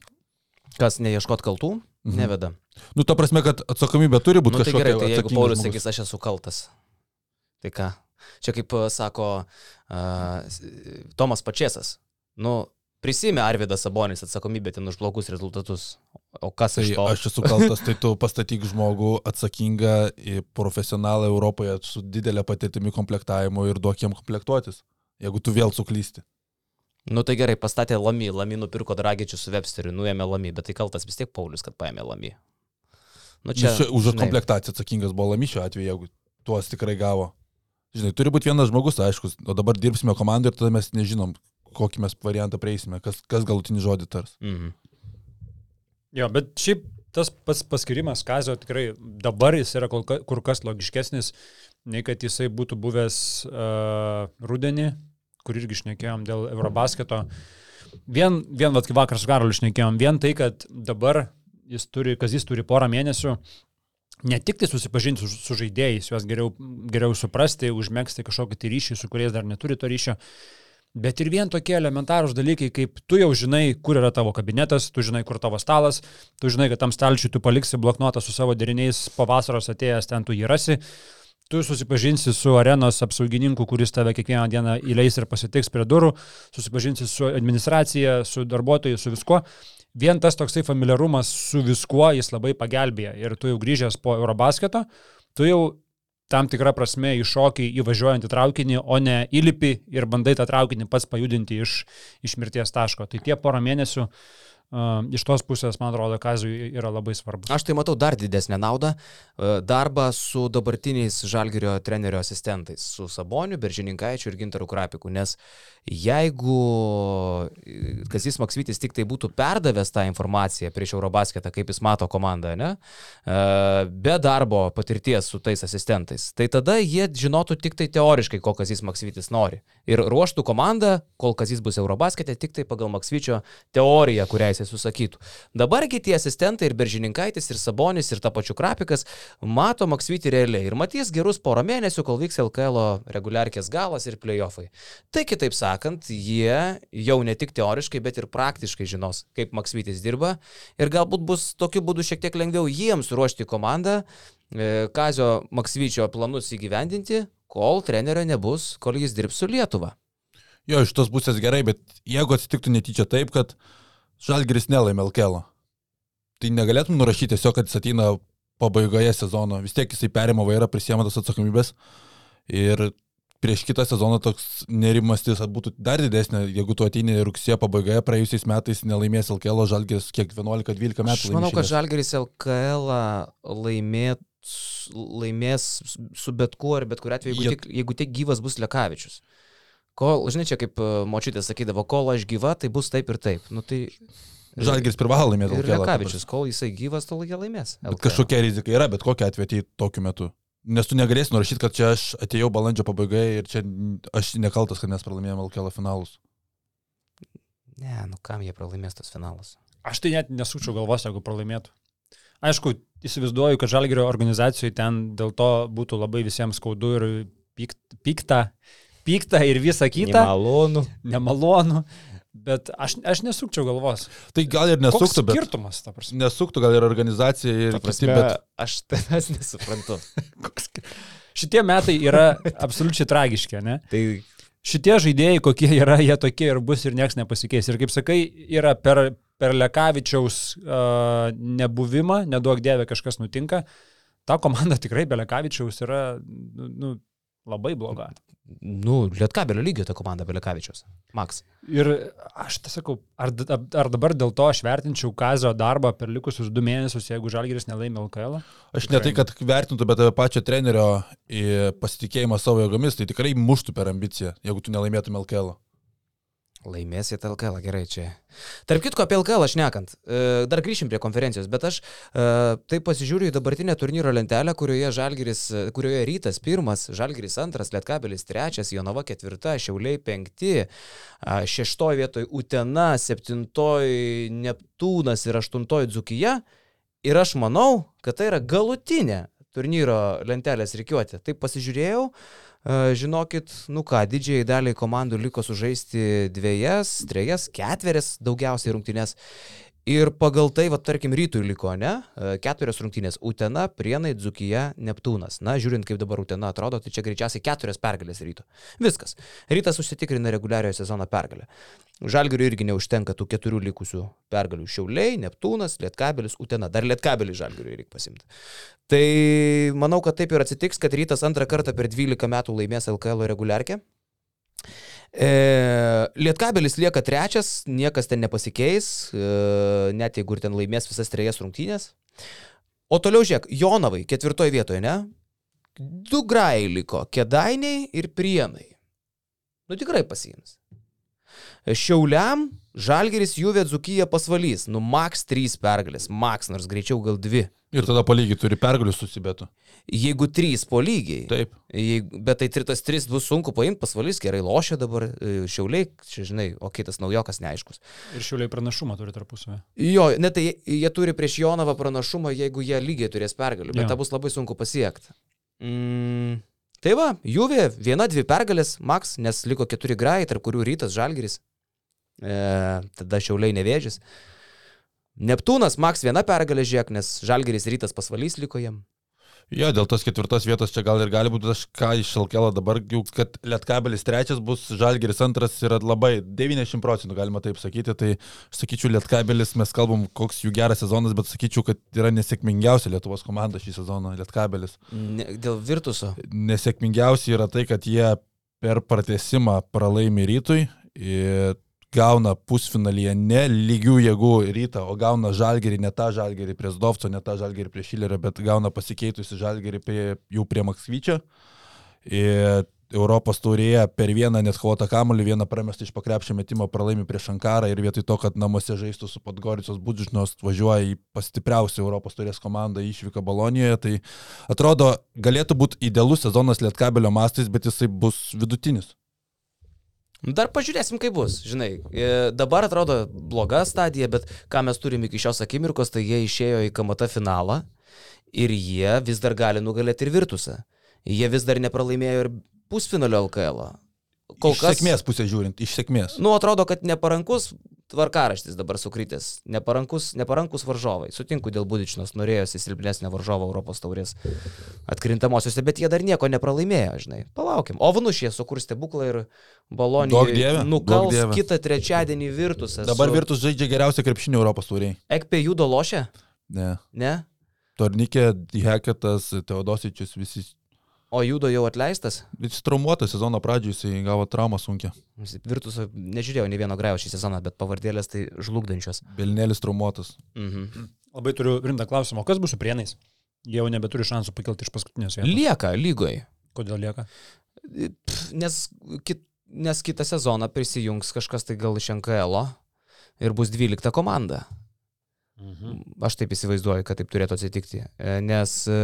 Kas neieškot kaltų, Mhm. neveda. Nu, ta prasme, kad atsakomybė turi būti Nu, tai kažkokia. gerai, tai jeigu Paulius sakys, aš esu kaltas. Tai ką? Čia kaip uh, sako uh, Tomas Pačiasas. Nu, prisimė Arvidas Sabonis atsakomybę ten už blogus rezultatus. O kas Tai iš to? aš esu kaltas, tai tu pastatyk žmogų atsakingą profesionalą Europoje su didelė patirtimi komplektavimu ir duok jiem komplektuotis, jeigu tu vėl suklysti. Nu tai gerai, pastatė Lamy, Lamy nupirko Dragičių su Websteriu, nuėmė Lamy, bet tai kaltas vis tiek Paulius, kad paėmė Lamy. Nu Čia, čia už žinai, komplektaciją atsakingas buvo Lamišio atveju, jeigu tuos tikrai gavo. Žinai, turi būti vienas žmogus, aiškus, o dabar dirbsime komandai ir tada mes nežinom, kokį mes variantą prieisime, kas, kas galutinį žodį tars. Mhm. Jo, bet šiaip tas pats paskirimas Kazio tikrai dabar jis yra kur kas logiškesnis, nei kad jisai būtų buvęs uh, rudenį, kur irgi šnekėjom dėl Eurobasketo. Vien, vien vat, kai vakar su Karoliu šnekėjom, vien tai, kad dabar jis turi, Kazis turi porą mėnesių, ne tik tai susipažinti su, su žaidėjais, juos geriau, geriau suprasti, užmėgsti kažkokį tai ryšį, su kuriais dar neturi to ryšio, Bet ir vien tokie elementarūs dalykai, kaip tu jau žinai, kur yra tavo kabinetas, tu žinai, kur tavo stalas, tu žinai, kad tam stalčiui tu paliksi bloknotą su savo deriniais, po vasaros atėjęs ten tu jį rasi, tu susipažinsi su arenos apsaugininku, kuris tave kiekvieną dieną įleis ir pasitiks prie durų, susipažinsi su administracija, su darbuotojai, su viskuo. Vien tas toksai familiarumas su viskuo jis labai pagelbėja. Ir tu jau grįžęs po Eurobasketo, tu jau tam tikrą prasme iššokiai įvažiuojant į traukinį, o ne įlipi ir bandai tą traukinį pats pajudinti iš, iš mirties taško. Tai tie porą mėnesių uh, iš tos pusės, man atrodo, Kazui yra labai svarbus. Aš tai matau dar didesnę naudą e, - darbą su dabartiniais Žalgirio trenerio asistentais, su Saboniu, Beržininkaičiu ir Gintaru Krapiku, nes jeigu e, Kazis Maksvitis tik tai būtų perdavęs tą informaciją prieš Eurobasketą, kaip jis mato komandą, ne, e, be darbo patirties su tais asistentais, tai tada jie žinotų tik tai teoriškai, ko Kazis Maksvitis nori. Ir ruoštų komandą, kol Kazis bus Eurobaskete, tik tai pagal Maksvičio teoriją, kurią jis tiesiai susakytų. Dabargi tie asistentai ir Beržininkaitis, ir Sabonis, ir ta pačiu Krapikas mato Maksvitį realiai ir matys gerus porą mėnesių, kol vyks LKL reguliarkės galas ir playoffai. Tai kitaip sakant, jie jau ne tik teoriškai, bet ir praktiškai žinos, kaip Maksvitis dirba ir galbūt bus tokiu būdu šiek tiek lengviau jiems ruošti komandą, e, Kazio Maksvyčio planus įgyvendinti, kol trenerio nebus, kol jis dirbs su Lietuva. Jo, iš tos pusės gerai, bet jeigu atsitiktų netyčia taip, kad Žalgiris nelaimė LKL, tai negalėtum nurašyti tiesiog, kad jis ateina pabaigoje sezono. Vis tiek jisai perima vairą, prisėmė tas atsakomybės. Ir prieš kitą sezoną toks nerimastis būtų dar didesnė, jeigu tu ateini rugsėjo pabaigoje, praėjusiais metais nelaimės LKL, Žalgiris kiek 11-12 metų. Aš manau, kad. Žalgeris LKL laimėt, laimės su bet kuo ir bet kuriu atveju, jeigu, Jie- tik, jeigu tik gyvas bus Lekavičius. Kol, žinai, čia kaip e, močiutė sakydavo, kol aš gyva, tai bus taip ir taip. Nu, tai, Žalgiris privalo laimėti Ir LKL. Lekavičius, kol jisai gyvas, tol jie laimės. Kažkokia rizika yra, bet kokia atveju tokiu metu. Nes tu negalėsi nurašyti, kad čia aš atėjau balandžio pabaigoje ir čia aš nekaltas, kad mes pralaimėjome LKL finalus. Ne, nu kam jie pralaimės tas finalas? Aš tai net nesukčiau galvos, jeigu pralaimėtų. Aišku, įsivaizduoju, kad Žalgirio organizacijoje ten dėl to būtų labai visiems skaudu ir pykt, pikta, pikta ir visa kita, Malonu. nemalonu, bet aš, aš nesukčiau galvos. Tai gal ir nesuktų, bet skirtumas, ta prasme? nesuktų gal ir organizacija ir Ta kiti, prasme, bet aš tavęs nesuprantu. [LAUGHS] Koks Šitie metai yra absoliučiai tragiški, ne? Tai Šitie žaidėjai, kokie yra, jie tokie ir bus ir niekas nepasikeis. Ir kaip sakai, yra per, per Lekavičiaus uh, nebuvimą, neduok dievė kažkas nutinka, ta komanda tikrai be Lekavičiaus yra nu, nu, labai bloga. Nu, Lietkabelio lygio ta komanda Belekavičius. Max. Ir aš tai sakau, ar, ar dabar dėl to aš vertinčiau Kazio darbą per likusius du mėnesius, jeigu Žalgiris nelaimė LKL? aš ne tai, kad vertintų, bet pačio trenerio į pasitikėjimą savo jėgomis, tai tikrai muštų per ambiciją, jeigu tu nelaimėtum LKL. Laimėsit LKL, gerai čia. Tarp kitko, apie LKL aš nekant. E, Dar grįšim prie konferencijos, bet aš e, taip pasižiūriu į dabartinę turnyro lentelę, kurioje, Žalgiris, kurioje rytas pirmas, Žalgiris antras, Lietkabelis trečias, Jonava ketvirta, Šiauliai penkti, šeštoji vietoj Utena, septintoji Neptūnas ir aštuntoji Dzukija. Ir aš manau, kad tai yra galutinė turnyro lentelės reikiuoti. Taip pasižiūrėjau. E, Žinokit, nu ką, didžiai daliai komandų liko sužaisti dviejas, trejas, ketverias daugiausiai rungtynės. Ir pagal tai, va, tarkim, rytui liko, ne? E, Keturios rungtynės - Utena, Prienai, Dzukija, Neptūnas. Na, žiūrint, kaip dabar Utena atrodo, tai čia greičiausiai keturios pergalės ryto. Viskas. Rytas užsitikrina reguliariojo sezono pergalę. Žalgiriui irgi neužtenka tų keturių likusių pergalių. Šiauliai, Neptūnas, Lietkabelis, Utena. Dar Lietkabelį Žalgiriui reikia pasimti. Tai manau, kad taip ir atsitiks, kad rytas antrą kartą per 12 metų laimės LKL reguliarkę. E, Lietkabelis lieka trečias, niekas ten nepasikeis, e, net jeigu ir ten laimės visas trejas rungtynės. O toliau žiūrėk, Jonavai ketvirtoje vietoje, ne? Du grai liko, Kedainiai ir Prienai. Nu tikrai pasiims. Šiauliam Žalgeris Juvė Dzukyje pasvalys. Nu, maks 3 pergalės, maks, nors greičiau gal 2. Ir tada palygiai turi pergalių susibėtų. Jeigu 3 po lygiai. Taip. Jeigu, bet tai tas 3 bus sunku paimti, pasvalys gerai lošia dabar, e, šiauliai, čia žinai, o kitas naujokas neaiškus. Ir Šiauliai pranašumą turi tarpusavę. Jo, net tai jie, jie turi prieš Jonavą pranašumą, jeigu jie lygiai turės pergalių, bet Jo. tą bus labai sunku pasiekti. Mm, tai va, Juvė, viena, dvi pergalės, maks, nes liko keturi grai, tarp kurių rytas Žalgiris, e, tada Šiauliai nevėžys. Neptūnas, maks viena pergalė žiek, nes Žalgiris rytas pasvalys liko jam. Jo, dėl tos ketvirtos vietos čia gal ir gali būti, aš ką iš Šalkelą dabar, jau kad Lietkabelis trečias bus, Žalgeris antras yra labai 90 procentų, galima taip sakyti. Tai sakyčiau, Lietkabelis, mes kalbam, koks jų geras sezonas, bet sakyčiau, kad yra nesėkmingiausia Lietuvos komanda šį sezoną, Lietkabelis. Ne, dėl Virtuso. Nesėkmingiausia yra tai, kad jie per pratesimą pralaimi rytui. Ir gauna pusfinalyje ne lygių jėgų rytą, o gauna žalgerį, ne tą žalgerį prie Zdovco, ne tą žalgerį prie Šilerio, bet gauna pasikeitusi žalgerį prie, jau prie Maksvyčio. Ir Europos taurėje per vieną net kovotą kamuolį, vieną pramestą iš pakrepšio metimo pralaimi prieš Ankarą ir vietoj to, kad namuose žaistų su Podgoricos Budžžnos, važiuoja į pastipriausią Europos taurės komandą išvyką Balonijoje, tai atrodo galėtų būti idealus sezonas Lietkabelio mastais, bet jisai bus vidutinis. Dar pažiūrėsim, kaip bus, žinai. E, Dabar atrodo bloga stadija, bet ką mes turim iki šios akimirkos, tai jie išėjo į KMT finalą ir jie vis dar gali nugalėti ir Virtusą. Jie vis dar nepralaimėjo ir pusfinalio LKL. -o. Kol Iš kas. sėkmės pusė žiūrint, iš sėkmės. Nu, atrodo, kad neparankus tvarkaraštis dabar sukrytęs. Neparankus, neparankus varžovai. Sutinku dėl Budičinos, norėjosi silpnesnę varžovą Europos taurės atkrintamosiose, bet jie dar nieko nepralaimėjo, žinai. Palaukim. O Vanušė sukurs stebuklą ir dieve, nukals kitą trečiadienį Virtusą. Dabar Virtus žaidžia geriausią krepšinį Europos tauriai. Ekpė judo lošia? Ne. Ne? Tornikė, Heketas, Teodosičius, visi. O judo jau atleistas? Jis traumuotas sezono pradžioje, jisai gavo traumą sunkia. Virtuso nežiūrėjau ne vieno grėjo šį sezoną, bet pavardėlės tai žlugdančios. Belnėlis traumuotas. Mhm. Labai turiu rimtą klausimą. O kas bus su prienais? Jie jau nebeturi šansų pakelti iš paskutinės vietos. Lieka lygoje. Kodėl lieka? Pff, Nes, kit, nes kitą sezoną prisijungs kažkas tai gal iš NKL ir bus 12 komanda. Mhm. Aš taip įsivaizduoju, kad taip turėtų atsitikti. E, Nes e,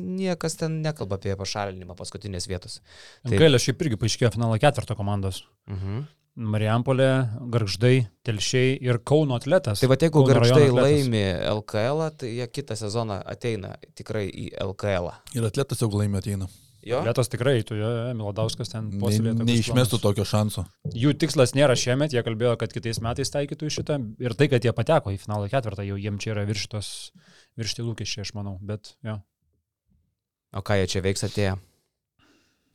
niekas ten nekalba apie pašalinimą paskutinės vietos. Taip. Gailė šiaip irgi paaiškėjo finalo ketvirto komandos. Mhm. Marijampolė, Garždai, Telšiai ir Kauno atletas. Tai va, jeigu atletas. laimi LKL, tai jie kitą sezoną ateina tikrai į LKL. -ą. Ir atletas jau laimė ateina. Jo? Atletas tikrai, tu jo, Miladauskas ten Ne, puoselėja tokius neišmestų tokio šanso. Jų tikslas nėra šiemet, jie kalbėjo, kad kitais metais taikytų šitą. Ir tai, kad jie pateko į finalo ketvirtą, jau jiems čia yra virštos, viršti lūkesčiai, aš manau. Bet, jo. O ką jie čia veiks atėję?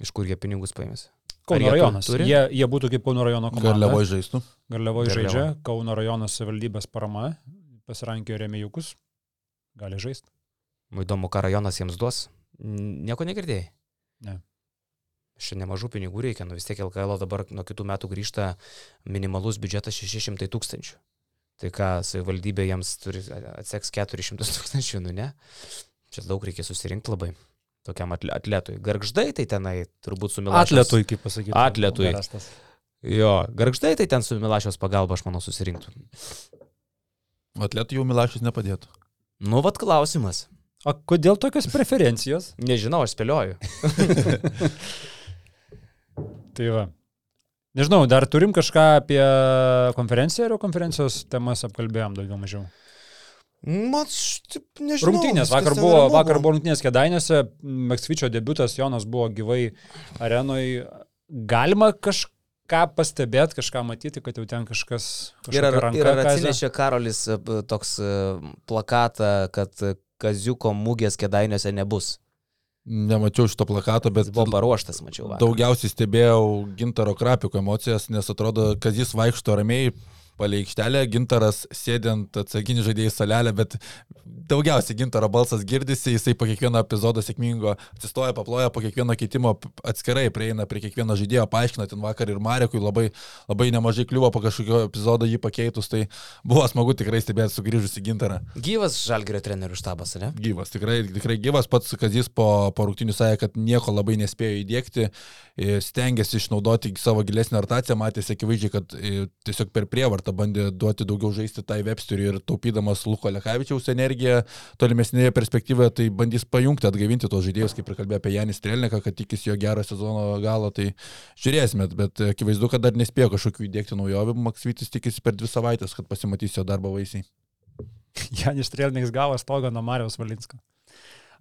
Iš kur jie pinigus paėmės? Kauno rajonas. turi? Jie, jie būtų kaip Kauno rajono komanda. Garliavoj žaistų. Garliavoj Garliavoj. žaidžia, Kauno rajonas savivaldybės parama, pasirankėjo remėjukus, gali žaisti. Įdomu, ką rajonas jiems duos. Nieko negirdėjai? Ne. Šiandien nemažų pinigų reikia, nu vis tiek LKL dabar nuo kitų metų grįžta minimalus biudžetas 600 tūkstančių. Tai ką, savivaldybė jiems turi atseks 400 [LAUGHS] tūkstančių, nu ne? Čia daug reikia susirinkti labai tokiam atle- atletui. Gargždai tai tenai turbūt su Milašiaus. Atletui, kaip pasakyti. Atletui. Geras tas. Jo, gargždai tai ten su Milašiaus pagalba, aš manau, susirinktų. Atletų jau Milašius nepadėtų. Nu, vad klausimas. O kodėl tokios preferencijos? [LAUGHS] Nežinau, aš spėlioju. [LAUGHS] Tai va. Nežinau, dar turim kažką apie konferenciją ar jau konferencijos temas apkalbėjom daugiau mažiau. Taip nežinau. Rungtynės, vakar buvo, vakar buvo rungtynės Kedainiuose, Meksvičio debutas, Jonas buvo gyvai arenoje. Galima kažką pastebėti, kažką matyti, kad jau ten kažkas... Ir ar, kažkokia ir ar atsinešė Karolis e, toks e, plakatą, kad Kaziuko mūgės kėdainiuose nebus. Nemačiau šito plakato, bet Jis buvo paruoštas, mačiau. vakar. daugiausiai stebėjau Gintaro Krapiko emocijas, nes atrodo, kad jis vaikšto ramiai palei aikštelę, Gintaras sėdint atsakinį žaidėjų salelę, bet daugiausiai Gintaro balsas girdisi, jisai po kiekvieno epizodo sėkmingo atsistoja, paploja, po kiekvieno keitimo atskirai prieina prie kiekvieno žaidėjo, paaiškina, ten vakar ir Marekui labai, labai nemažai kliuvo po kažkokio epizodo jį pakeitus, tai buvo smagu tikrai stebėti sugrįžusi Gintarą. Gyvas Žalgirio trenerių štabas, ne? Gyvas, tikrai, tikrai gyvas. Pats Kazis po, po rungtinių sakė, kad nieko labai nespėjo įdėkti, stengiasi išnaudoti savo gilesnę artaciją, matėsi akivaizdžiai, kad tiesiog per prievartą bandė duoti daugiau žaisti tai Websteriui ir taupydamas Luko Lekavičiaus energiją tolimesnėje perspektyvoje, tai bandys pajungti, atgaivinti tos žaidėjus, kaip ir kalbėjo apie Janis Strelniką, kad tikisi jo gero sezono galo, tai žiūrėsime, bet akivaizdu, kad dar nespėjo kažkokių įdėkti naujovių, Maksvitis tikisi per dvi savaitės, kad pasimatys jo darbo vaisiai. Janis Strelniks gavo stogą nuo Marijos Valinsko.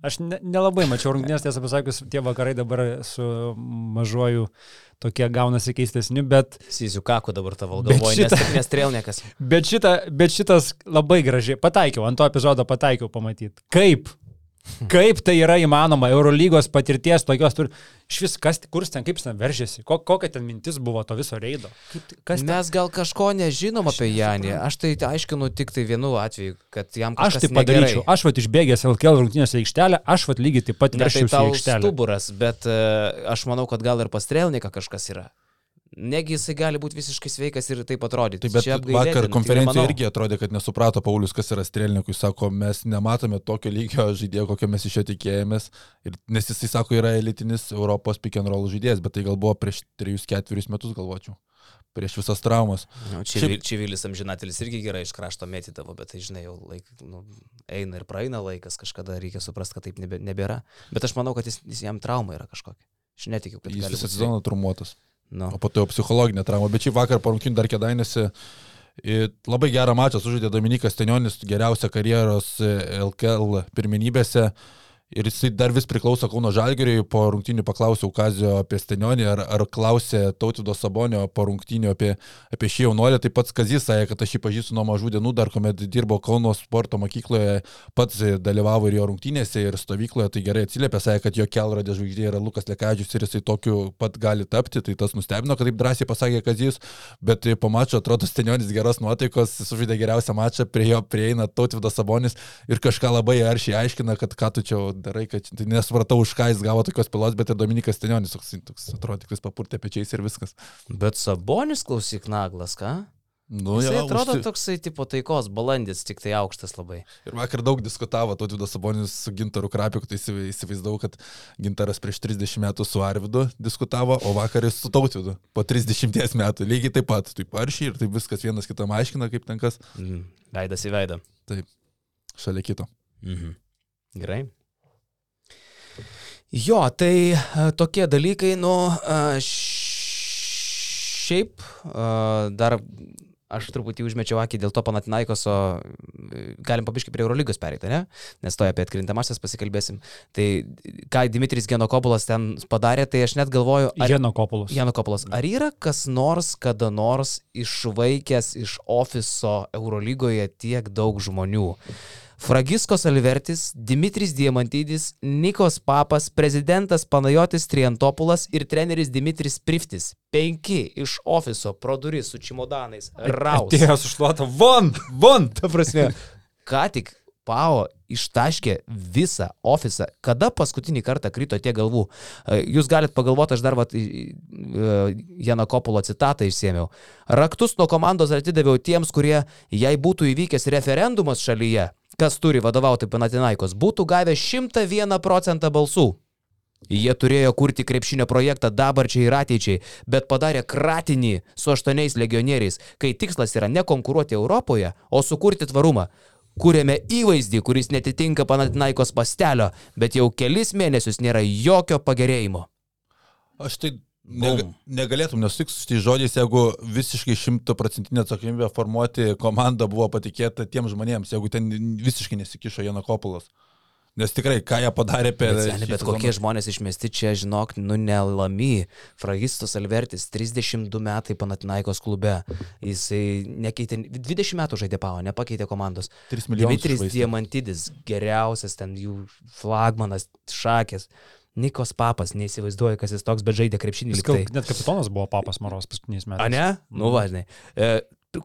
Aš ne, nelabai mačiau rungtynės, tiesą pasakius, tie vakarai dabar su mažuoju tokie gaunasi keistesni, bet, Sysiu kaku dabar tavo galvoje, nes, šitą- nes trelnekas. bet, šita, bet šitas labai gražiai pataikiau, ant to epizodo pataikiau pamatyti. Kaip? Kaip tai yra įmanoma? Eurolygos patirties tokios turi. Iš vis, kas, kur ten, kaip ten veržėsi? Ko, kokia ten mintis buvo to viso reido? Kaip, ten? Mes gal kažko nežinom Aš apie Janį. Aš tai aiškinu tik tai vienu atveju, kad jam Aš kažkas tai padaryčiau. negerai. Aš vat išbėgęs LKL rungtynėse į aikštelę, aš vat lygiai taip pat Ne, tai į aikštelę. stuburas, bet uh, aš manau, kad gal ir pastrelniką kažkas yra. Negi jisai gali būti visiškai sveikas ir taip atrodyti. Taip, bet Čia vakar tai konferencijoje nemanau. irgi atrodė, kad nesuprato Paulius, kas yra strelnikui. Sako, mes nematome tokio lygio žaidėjo, kokio mes iš jo tikėjomės. Ir, nes jisai sako, yra elitinis Europos pick and roll žaidėjas, bet tai gal buvo prieš 3-4 metus, galvočiau. Prieš visas traumas. Nu, Šiaip- Čivi- Čivilis amžinatelis irgi gerai iš krašto mėtydavo, bet tai žinai, jau laik, nu, eina ir praeina laikas, kažkada reikia suprasti, kad taip nebėra. Bet aš manau, kad jis, jis jam trauma yra kažkokia. Aš netikiu, kad Jis visą sezoną trumuotas. Nu. o po to jau psichologinė trauma. Bet šį vakar po rungtynių dar kėdainėsi. Labai gerą mačą sužaidė Dominikas Tenionis, geriausia karjeros e, LKL pirmenybėse. Ir jisai dar vis priklauso Kauno Žalgiriui, po rungtynių paklausiau Kazio apie Stenionį, ar, ar klausė Tautido Sabonio po rungtynių apie, apie šį jaunuolį. Taip pat Kazis sakė, kad aš jį pažįstu nuo mažų dienų, dar kuomet dirbo Kauno sporto mokykloje, pats dalyvavo ir jo rungtynėse, ir stovykloje, tai gerai atsiliepė, sakė, kad jo kelrodė žvaigždė yra Lukas Lekadžius ir jisai tokiu pat gali tapti, tai tas nustebino, kad taip drąsiai pasakė Kazis, bet po mačo atrodo Stenionis geros nuotaikos, sužaidė geriausią mačą, prie jo prieina Tautido Sabonis ir kažką labai aršiai aiškina, kad ką tu čia darai, kad tai nesupratau, už ką jis gavo tokios pilos, bet ir Dominikas Tenionis toks, toks atrodo, tik jis papurtė pečiais ir viskas. Bet Sabonis klausyk naglas, ką? Nu, Jis jo, atrodo užsi- toksai tipo taikos balandis, tik tai aukštas labai. Ir vakar daug diskutavo Tautvydas Sabonis su Gintaru Krapiu, tai įsiv- įsivaizdavau, kad Gintaras prieš 30 metų su Arvidu diskutavo, o vakar jis su Tautvydu po 30 metų. Lygiai taip pat, taip aršiai ir taip viskas vienas kitam aiškina, kaip ten kas Mm. Veidas į veidą. šalia kito. Mhm. Gerai. Jo, tai e, tokie dalykai, nu, e, šiaip e, dar aš truputį užmečiau akį dėl to Panatinaikoso, galim pabiškai prie Eurolygos pereiti, ne? Nes to apie atkrintamasis pasikalbėsim. Tai ką Dimitris Genokopulas ten padarė, tai aš net galvoju, ar... Jeno Kopulas. Jano Kopolas, ar yra kas nors, kada nors išvaikęs iš ofiso Eurolygoje tiek daug žmonių? Fragiskos Alvertis, Dimitris Diamantydis, Nikos Papas, prezidentas Panajotis Triantopulas ir treneris Dimitris Priftis. Penki iš ofiso pro duris su čimodanais. Raus. Atėjo sušluota. Von, von. Ta prasme, [LAUGHS] ką tik Pao ištaškė visą ofisą. Kada paskutinį kartą krito tie galvų? E, Jūs galite pagalvoti, aš dar vat, į- Jano Kopulo citatą išsėmiau. Raktus nuo komandos atidaviau tiems, kurie, jei būtų įvykęs referendumas šalyje, kas turi vadovauti Panatinaikos, būtų gavę 101 procentą balsų. Jie turėjo kurti krepšinio projektą dabarčiai ir ateičiai, bet padarė kratinį su aštuoniais legionieriais, kai tikslas yra ne konkuruoti Europoje, o sukurti tvarumą. Kūrėme įvaizdį, kuris netitinka Panatinaikos pastelio, bet jau kelis mėnesius nėra jokio pagerėjimo. Aš tai nega, negalėtum nesutikti su šiais žodžiais, jeigu visiškai šimtaprocentinė atsakomybė formuoti komandą buvo patikėta tiems žmonėms, jeigu ten visiškai nesikišo Jano Kopulas. Nes tikrai, ką jie padarė per... Bet, bet sezoną- kokie žmonės išmesti čia, žinok, nu nelami. Fragistas Alvertis, 32 metai Panatinaikos klube. Jisai nekeitė, 20 metų žaidė pavo, nepakeitė komandos. 3 milijonus. Dimitris. Diamantidis, geriausias ten jų flagmanas, šakės. Nikos papas, neįsivaizduoju, kas jis toks, bet žaidė krepšinį. Jis tai. Net kapitonas buvo papas Maros paskutiniais metais. A ne? Nu, važinai. E,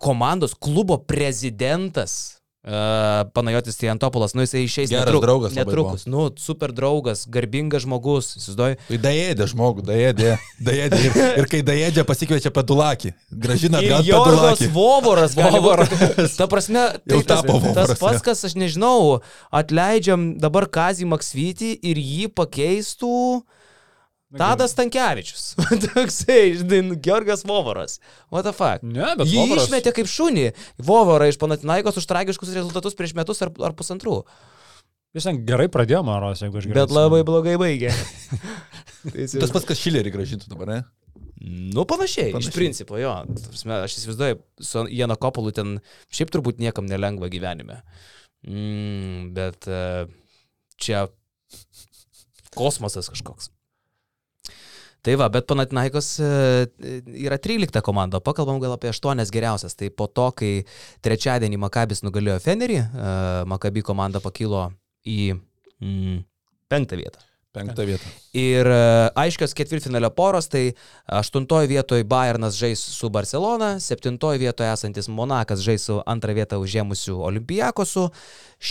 komandos klubo prezidentas. Uh, Panajotis Tiantopolas, nu jisai išeis Geras netru- draugas netrukus. Nu, super draugas, garbingas žmogus, įsivaizduoju. Tai daėdė žmogų, daėdė, daėdė. Ir, ir kai daėdė pasikviečia pedulakį, gražina atgal pedulakį. Vovoras, Vovoras. Ta prasme, tai tas, tapo tas Vovoras, pats, kas aš nežinau, atleidžiam dabar Kazį Maksvytį ir jį pakeistų Tadas Tankievičius. [LAUGHS] Toksai, žinai, nu, Georgas Vovoras. What the fuck? Ne, bet Jį Vovoras- išmetė kaip šunį. Vovorą iš Panatinaikos už tragiškus rezultatus prieš metus ar, ar pusantrų. Jis ten gerai pradėjo Maros, jeigu aš gerai. Bet labai blogai baigė. [LAUGHS] Tas pats, kas Šilerį gražintų dabar, ne? Nu, panašiai, panašiai. Iš principo, jo. Prasme, Aš įsivaizduoju, su Jano Kopulu ten šiaip turbūt niekam nelengva gyvenime. Mm, bet e, čia kosmosas kažkoks. Tai va, bet Panatinaikos e, yra 13 komanda, pakalbam gal apie 8 geriausias. Tai po to, kai trečiadienį Makabis nugalėjo Fenerį, e, Makabi komanda pakilo į mm, penktą vietą. Penktą vietą. Ir e, aiškios ketvirtfinalio poros, tai aštuntoje vietoje Bayernas žais su Barcelona, septintoje vietoje esantis Monakas žais su antrą vietą užėmusiu Olimpijakosu,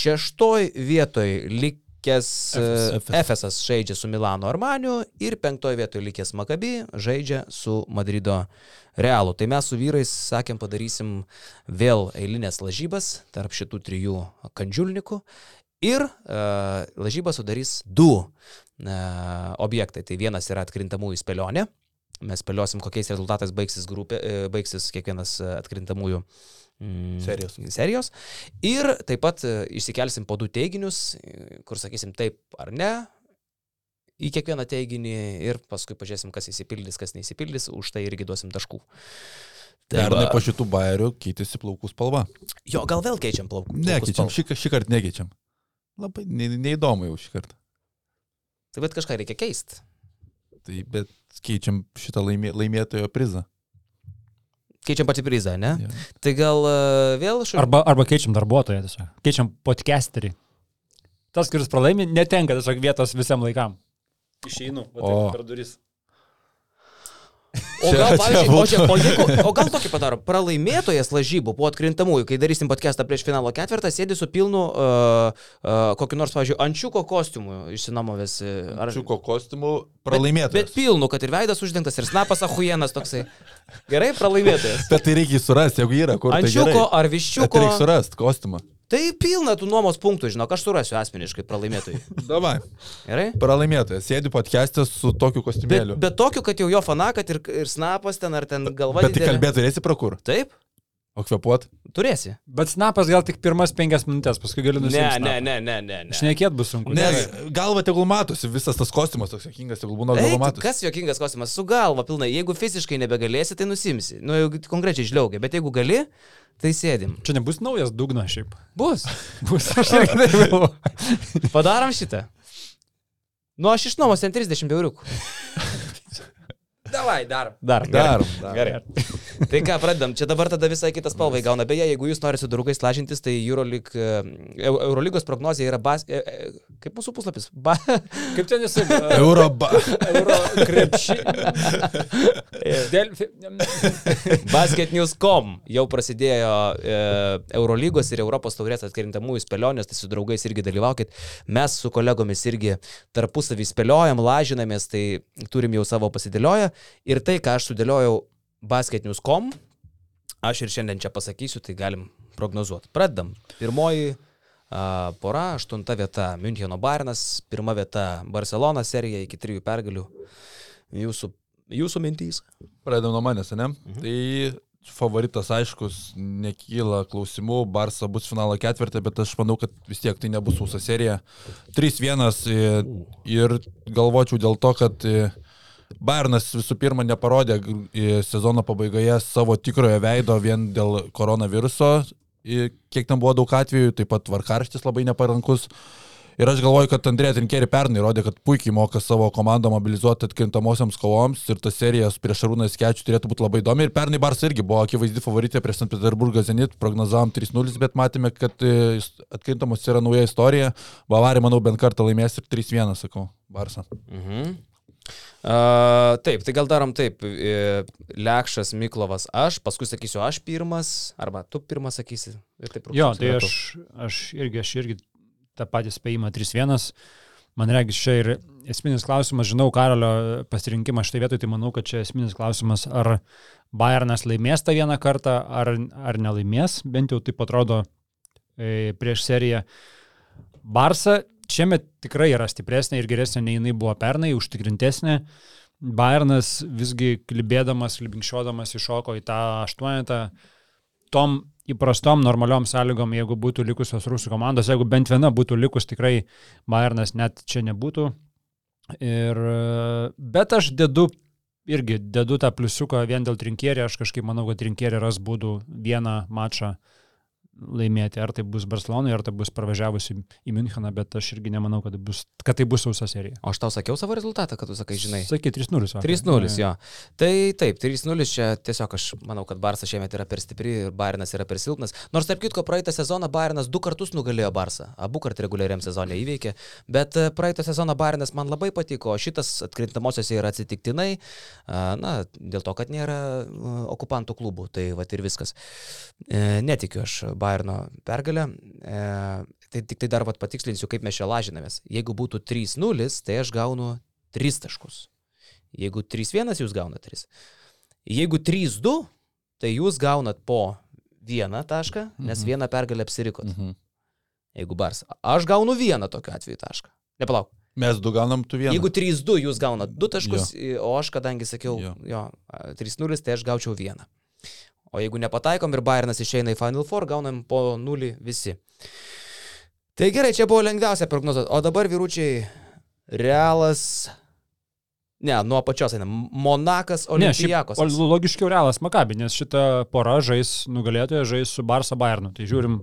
šeštoje vietoje likęs e, Efes. Efesas žaidžia su Milano Armaniu ir penktoje vietoje likęs Makabi žaidžia su Madrido Realu. Tai mes su vyrais sakėm padarysim vėl eilinės lažybas tarp šitų trijų kandžiulnikų. Ir uh, lažybą sudarys du uh, objektai. Tai vienas yra atkrintamųjų spėlionė. Mes spėliosim, kokiais rezultatais baigsis, grupė, e, baigsis kiekvienas e, atkrintamųjų mm, Serijos. serijos. Ir taip pat e, išsikelsim po du teiginius, e, kur sakysim taip ar ne. į kiekvieną teiginį ir paskui pažiūrėsim, kas įsipildys, kas neįsipildys, už tai irgi duosim taškų. Pernai po šitų bairių keitėsi plaukų spalva. Jo, gal vėl keičiam plaukų. Nekeičiam, šį, šį kartą nekeičiam. Labai ne, neįdomu jau šį kartą. Tai bet kažką reikia keisti. Tai bet keičiam šitą laimė, laimėtojo prizą. Keičiam patį prizą, ne? Jo. Tai gal e, vėl šau... Arba, arba keičiam darbuotoją tiesiog. Keičiam podcasterį. Tas, kuris pralaimi, netenka tiesiog vietos visam laikam. Išeinu, O. per duris. O gal, čia pavyzdžiui, o, čia, o, jeigu, o gal tokį padaro, pralaimėtojas lažybų po atkrintamųjų, kai darysim podcastą prieš finalo ketvirtą, sėdi su pilnu uh, uh, kokiu nors, pavyzdžiui, ančiuko kostiumu išsinamovęs. uh, Ar... Čiuko kostiumų Bet, pralaimėtas. bet pilnu, kad ir veidas uždengtas, ir snapas ahuienas toksai. Gerai, pralaimėtojas. Bet tai reikia surasti, jeigu yra, kur tai Ančiuko gerai. ar Bet viščiuko. reikia surasti kostiumą. Tai pilna tų nuomos punktų, žinok, aš surasiu asmeniškai pralaimėtojui. [LAUGHS] Davai. Gerai? Pralaimėtojas. Sėdi podcast'e su tokiu Bet, kostiumėliu. bet tokiu, kad jau jo fana, kad ir, ir snapas ten, ar ten galva. Bet didelė. kalbėti turėsi pro kur? Taip, O kvepuot? turėsi. Bet snapas gal tik pirmas penkias minutės, paskui gali Ne, nusiimti. ne, ne, ne, ne. ne. Šnekėt bus sunku. Ne, galva tegul matosi, visas tas kostiumas toks jokingas, tegul būna Ei, galva matosi. kas jokingas klausimas? Su galva pilnai. Jeigu fiziškai nebegalėsi, tai nusimsi. Nu, jau konkrečiai žliaugia. Bet jeigu gali, tai sėdim. Čia nebus naujas dugnas šiaip. Bus. [LAUGHS] Bus aš irgi taip [LAUGHS] galvoju. Padarom šitą. Nu, aš iš nuomos ten 30 euriukų. [LAUGHS] Davai, darom. Darom. Darom, darom. Gerai. Tai ką, pradedam. Čia dabar tada visai kitas spalvai gauna. Beje, jeigu jūs norite su draugais lažintis, tai Eurolyg, e, Eu- Eurolygos prognozija yra bas... e, e, Kaip mūsų puslapis? Ba... Kaip ten jisai? Euroba. Euro krepšį. Delfi. Basketnews.com jau prasidėjo e, Eurolygos ir Europos taurės atkrintamųjų spėlionės, tai su draugais irgi dalyvaukit. Mes su kolegomis irgi tarpusavį spėliojam, lažinamės, tai turim jau savo pasidėlioję. Ir tai, ką aš sudėliojau basketnews.com, aš ir šiandien čia pasakysiu, tai galim prognozuoti. Pradedam. Pirmoji a, pora, aštunta vieta Müncheno Bairnas, pirma vieta Barcelona serija iki trijų pergalių. Jūsų, jūsų mintys. Pradedam nuo manęs, ne? Mhm. Tai favoritas aiškus, nekyla klausimų, Barsa bus finalo ketvirtė, bet aš manau, kad vis tiek tai nebus sausa serija. 3-1 e, ir galvočiau dėl to, kad Bayernas visų pirma neparodė sezono pabaigoje savo tikrojo veido vien dėl koronaviruso, kiek ten buvo daug atvejų, taip pat varkarštis labai neparankus. Ir aš galvoju, kad Andrėja Trinkeri pernai rodė, kad puikiai moka savo komandą mobilizuoti atkrintamosiams kovoms ir tas serijas prieš Arūną Skečių turėtų būti labai įdomi. Ir pernai Bars irgi buvo akivaizdi favoritė prieš St. Peterburgą Zenit, prognozavom 3-0, bet matėme, kad e, atkrintamos yra nauja istorija. Bavarija, manau, bent kartą laimės ir 3-1, sakau, Barsą. Mhm. Uh, taip, tai gal darom taip. e, Lekšas, Miklovas, aš, paskui sakysiu aš pirmas, arba tu pirmas sakysi. Taip Jo, tai aš, aš irgi, aš irgi tą patį spėjimą 3-1. Man regis, čia ir esminis klausimas, žinau Karolio pasirinkimą štai vietoj, tai manau, kad čia esminis klausimas, ar Bayernas laimės tą vieną kartą, ar, ar nelaimės, bent jau taip atrodo e, prieš seriją. Barsa šiemet tikrai yra stipresnė ir geresnė nei jinai buvo pernai, užtikrintesnė. Bayernas visgi klibėdamas, libinkščiodamas iššoko į tą aštuonetą. Tom įprastom normaliom sąlygom, jeigu būtų likusios rusų komandos, jeigu bent viena būtų likus, tikrai Bayernas net čia nebūtų. Ir, bet aš dedu irgi dedu tą pliusiuką vien dėl trinkierį, aš kažkaip manau, kad trinkierį ras būdų vieną mačą laimėti, ar tai bus Barcelonai, ar tai bus pravažiavusi į Müncheną, bet aš irgi nemanau, kad, bus, kad tai bus sausa serija. O aš tau sakiau savo rezultatą, kad tu sakai, žinai. Sakai 3-0. vakar. 3-0, jo. Tai taip, 3-0 čia tiesiog aš manau, kad Barsas šiemet yra per stipri ir Bayernas yra per silpnas. Nors, tarp kitko, praeitą sezoną Bayernas du kartus nugalėjo Barsą. Abu kart reguliariam sezonė įveikė. Bet e, praeitą sezoną Bayernas man labai patiko, o šitas atkrintamosiose yra atsitiktinai. a, Na, dėl to, kad nėra a, okupantų klubų. Tai va ir viskas. E, Netikiu aš Bayerno pergalę. E, Tai tik tai dar vat patikslinsiu, kaip mes čia lažinamės. Jeigu būtų 3-0, tai aš gaunu 3 taškus. Jeigu 3-1, jūs gaunat 3. Jeigu 3-2, tai jūs gaunat po vieną tašką, nes Mhm. vieną pergalę apsirikot. Mhm. Jeigu bars. Aš gaunu vieną tokiu atveju tašką. Nepalauk. Mes du gaunam tu vieną. Jeigu 3-2, jūs gaunat 2 taškus, o aš, kadangi sakiau, Jo. jo, 3-0, tai aš gaučiau vieną. O jeigu nepataikom ir Bayernas išeina į Final Four, gaunam po 0 visi. Tai gerai, čia buvo lengviausia prognozuoti. O dabar, vyručiai, Realas. Ne, nuo apačios eina. Monakas, Ne, šiaip Olimpijakos. logiškiau realas Makabi, nes šita pora žais nugalėtoja, žais su Barsa Bayernu. Tai žiūrim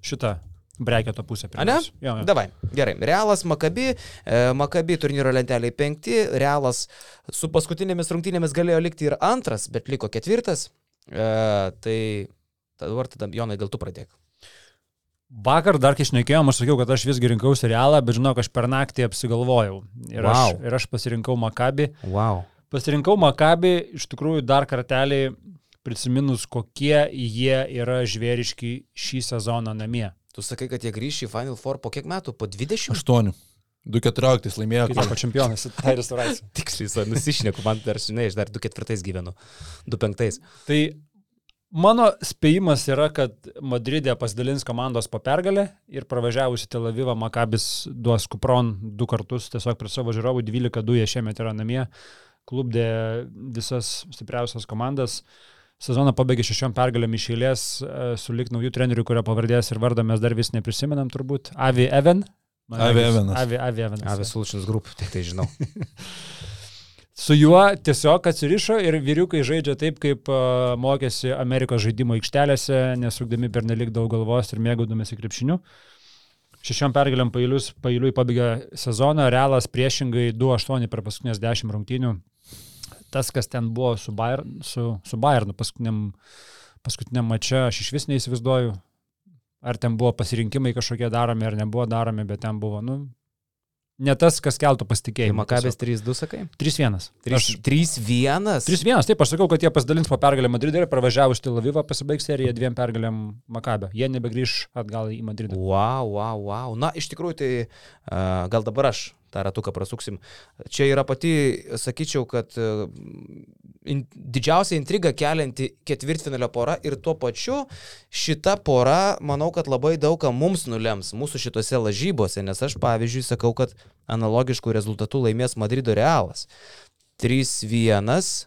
šitą breketo pusę. A ne? pirmiausia. Jo, jo. Davai, gerai. Realas, Makabi, e, Makabi turnyro lentelėje penkti, Realas su paskutinėmis rungtynėmis galėjo likti ir antras, bet liko ketvirtas. E, tai dabar tada, Jonai, gal tu pradėk. Vakar dar kai šnekėjom, aš sakiau, kad aš visgi rinkausi realą, bet žinau, kad aš per naktį apsigalvojau. Ir, Vau. aš, ir aš pasirinkau Makabi. Wow. Pasirinkau Makabi iš tikrųjų dar kartelį prisiminus, kokie jie yra žvėriški šį sezoną namie. Tu sakai, kad jie grįš į Final Four po kiek metų? Po 20? 8. 2.14 laimėjo. Kaip sako čempionas, tai restauracija. [LAUGHS] Tiksliai, nusišneku, man dar, žinai, aš dar 24 gyvenu. 25. Tai mano spėjimas yra, kad Madridė pasidalins komandos po pergalę ir pravažiavusi Tel Avivą Makabis duos Kupron du kartus tiesiog prie savo žiūrovų 12-2 jie šiemet yra namie, klubdė visas stipriausias komandas. Sezoną pabaigė šešiom pergalėm iš eilės, e, su lik naujų trenerių, kurio pavardės ir vardą mes dar vis neprisimenam turbūt. Avi Even. Avi Evenas. Avi, Evenas. Avi Solutions Group, tik tai žinau. [LAUGHS] Su juo tiesiog atsirišo ir vyriukai žaidžia taip, kaip uh, mokėsi Amerikos žaidimo aikštelėse, nesukdami per nelik daug galvos ir mėgaudamėsi krepšiniu. Šešiom pergalėm pailius, pailiui pabaigė sezoną, realas priešingai 2-8 per paskutinės 10 rungtynių. Tas, kas ten buvo su, Bayer, su, su Bayernu paskutiniam, paskutiniam mače, aš iš vis neįsivaizduoju, ar ten buvo pasirinkimai kažkokie daromi, ar nebuvo daromi, bet ten buvo, nu, ne tas, kas keltų Tai pasitikėjimą. Makabės 3-2 sakai? 3-1. Aš- 3-1? 3-1, taip, aš sakau, kad jie pasidalins po pergalę Madridą ir pravažiavus Tel Avivą pasibaigs serija dviem pergalėm Makabė. Jie nebegrįž atgal į Madridą. Wow, wow, wow. Na, iš tikrųjų, tai uh, gal dabar aš tą ratuką prasuksim. Čia yra pati, sakyčiau, kad uh, in, didžiausia intriga kelianti ketvirtfinalio pora ir tuo pačiu šita pora, manau, kad labai daug ką mums nulems mūsų šitose lažybose, nes aš, pavyzdžiui, sakau, kad analogiškų rezultatų laimės Madrido Realas. 3-1.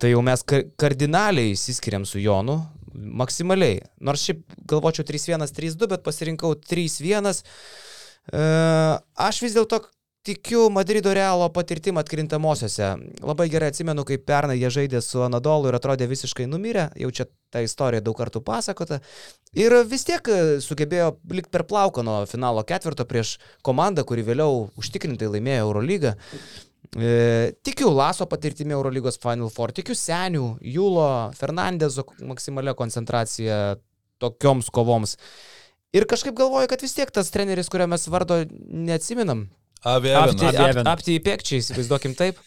Tai jau mes ka- kardinaliai įsiskiriam su Jonu, maksimaliai. Nors šiaip galvočiau 3-1, 3-2, bet pasirinkau 3-1. E, Aš vis dėlto tikiu Madrido Realo patirtim atkrintamosiose. Labai gerai atsimenu, kaip pernai jie žaidė su Anadolu ir atrodė visiškai numirę, jau čia ta istorija daug kartų pasakota. Ir vis tiek e, sugebėjo likti per plauką nuo finalo ketvirto prieš komandą, kuri vėliau užtikrintai laimėjo Eurolygą. E, tikiu Laso patirtimi Eurolygos Final Four, tikiu Senių, Jūlo, Fernandezo maksimalia koncentracija tokioms kovoms. Ir kažkaip galvoju, kad vis tiek tas treneris, kurio mes vardo neatsiminam, apti, į pėkčiai, įsivaizduokim taip,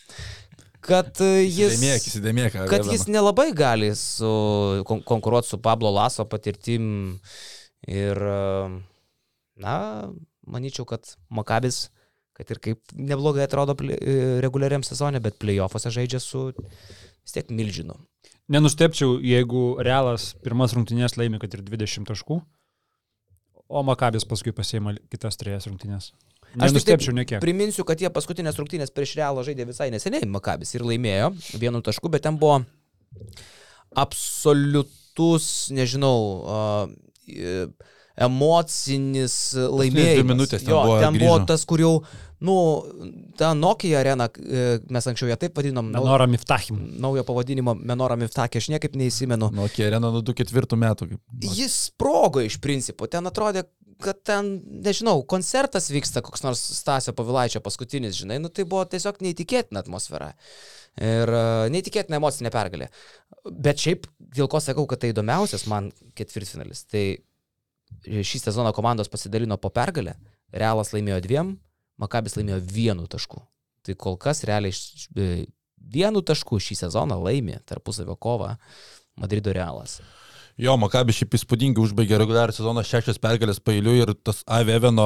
kad e, jis... Įsidėmėk, įsidėmėk. Kad jis nelabai gali su, kon, konkuruoti su Pablo Laso patirtim ir, e, na, manyčiau, kad Makabis, kad ir kaip neblogai atrodo e, reguliariam sezonė, bet playoffuose žaidžia su vis tiek milžinu. Nenustepčiau, jeigu Realas pirmas rungtynės laimi, kad ir 20 taškų, o Makabės paskui pasieima kitas trejas rungtynės. Nenustepčiau nekiek. Priminsiu, kad jie paskutinės rungtynės prieš Realą žaidė visai neseniai Makabis ir laimėjo vienu tašku, bet ten buvo absoliutus, nežinau, uh, emocinis laimėjimas. dvi minutės ten jo, buvo, ten buvo grįžo. tas, kur jau, nu, ta Nokia arena, e, mes anksčiau ją taip vadinom, Menora Miftachim. naujo pavadinimo Menora Miftakė, aš niekaip neįsimenu. Nu, Kerena nuo 24 metų. kaip- Jis sprogo iš principo, ten atrodė, kad ten, nežinau, koncertas vyksta, koks nors Stasio Pavilaičio paskutinis, žinai, nu tai buvo tiesiog neįtikėtina atmosfera. Ir e, neįtikėtina emocinė pergalė. Bet šiaip, dėl ko sakau, kad tai įdomiausias man ketvirtfinalis, tai šį sezoną komandos pasidalino po pergalę, Realas laimėjo dviem, Makabis laimėjo vienu tašku. Tai kol kas realiai e, vienu tašku šį sezoną laimė tarpusavio kovą Madrido Realas. Jo, Makabis šiaip įspūdingai užbaigė reguliarų sezoną šešias pergalės pailiui ir tas Aveveno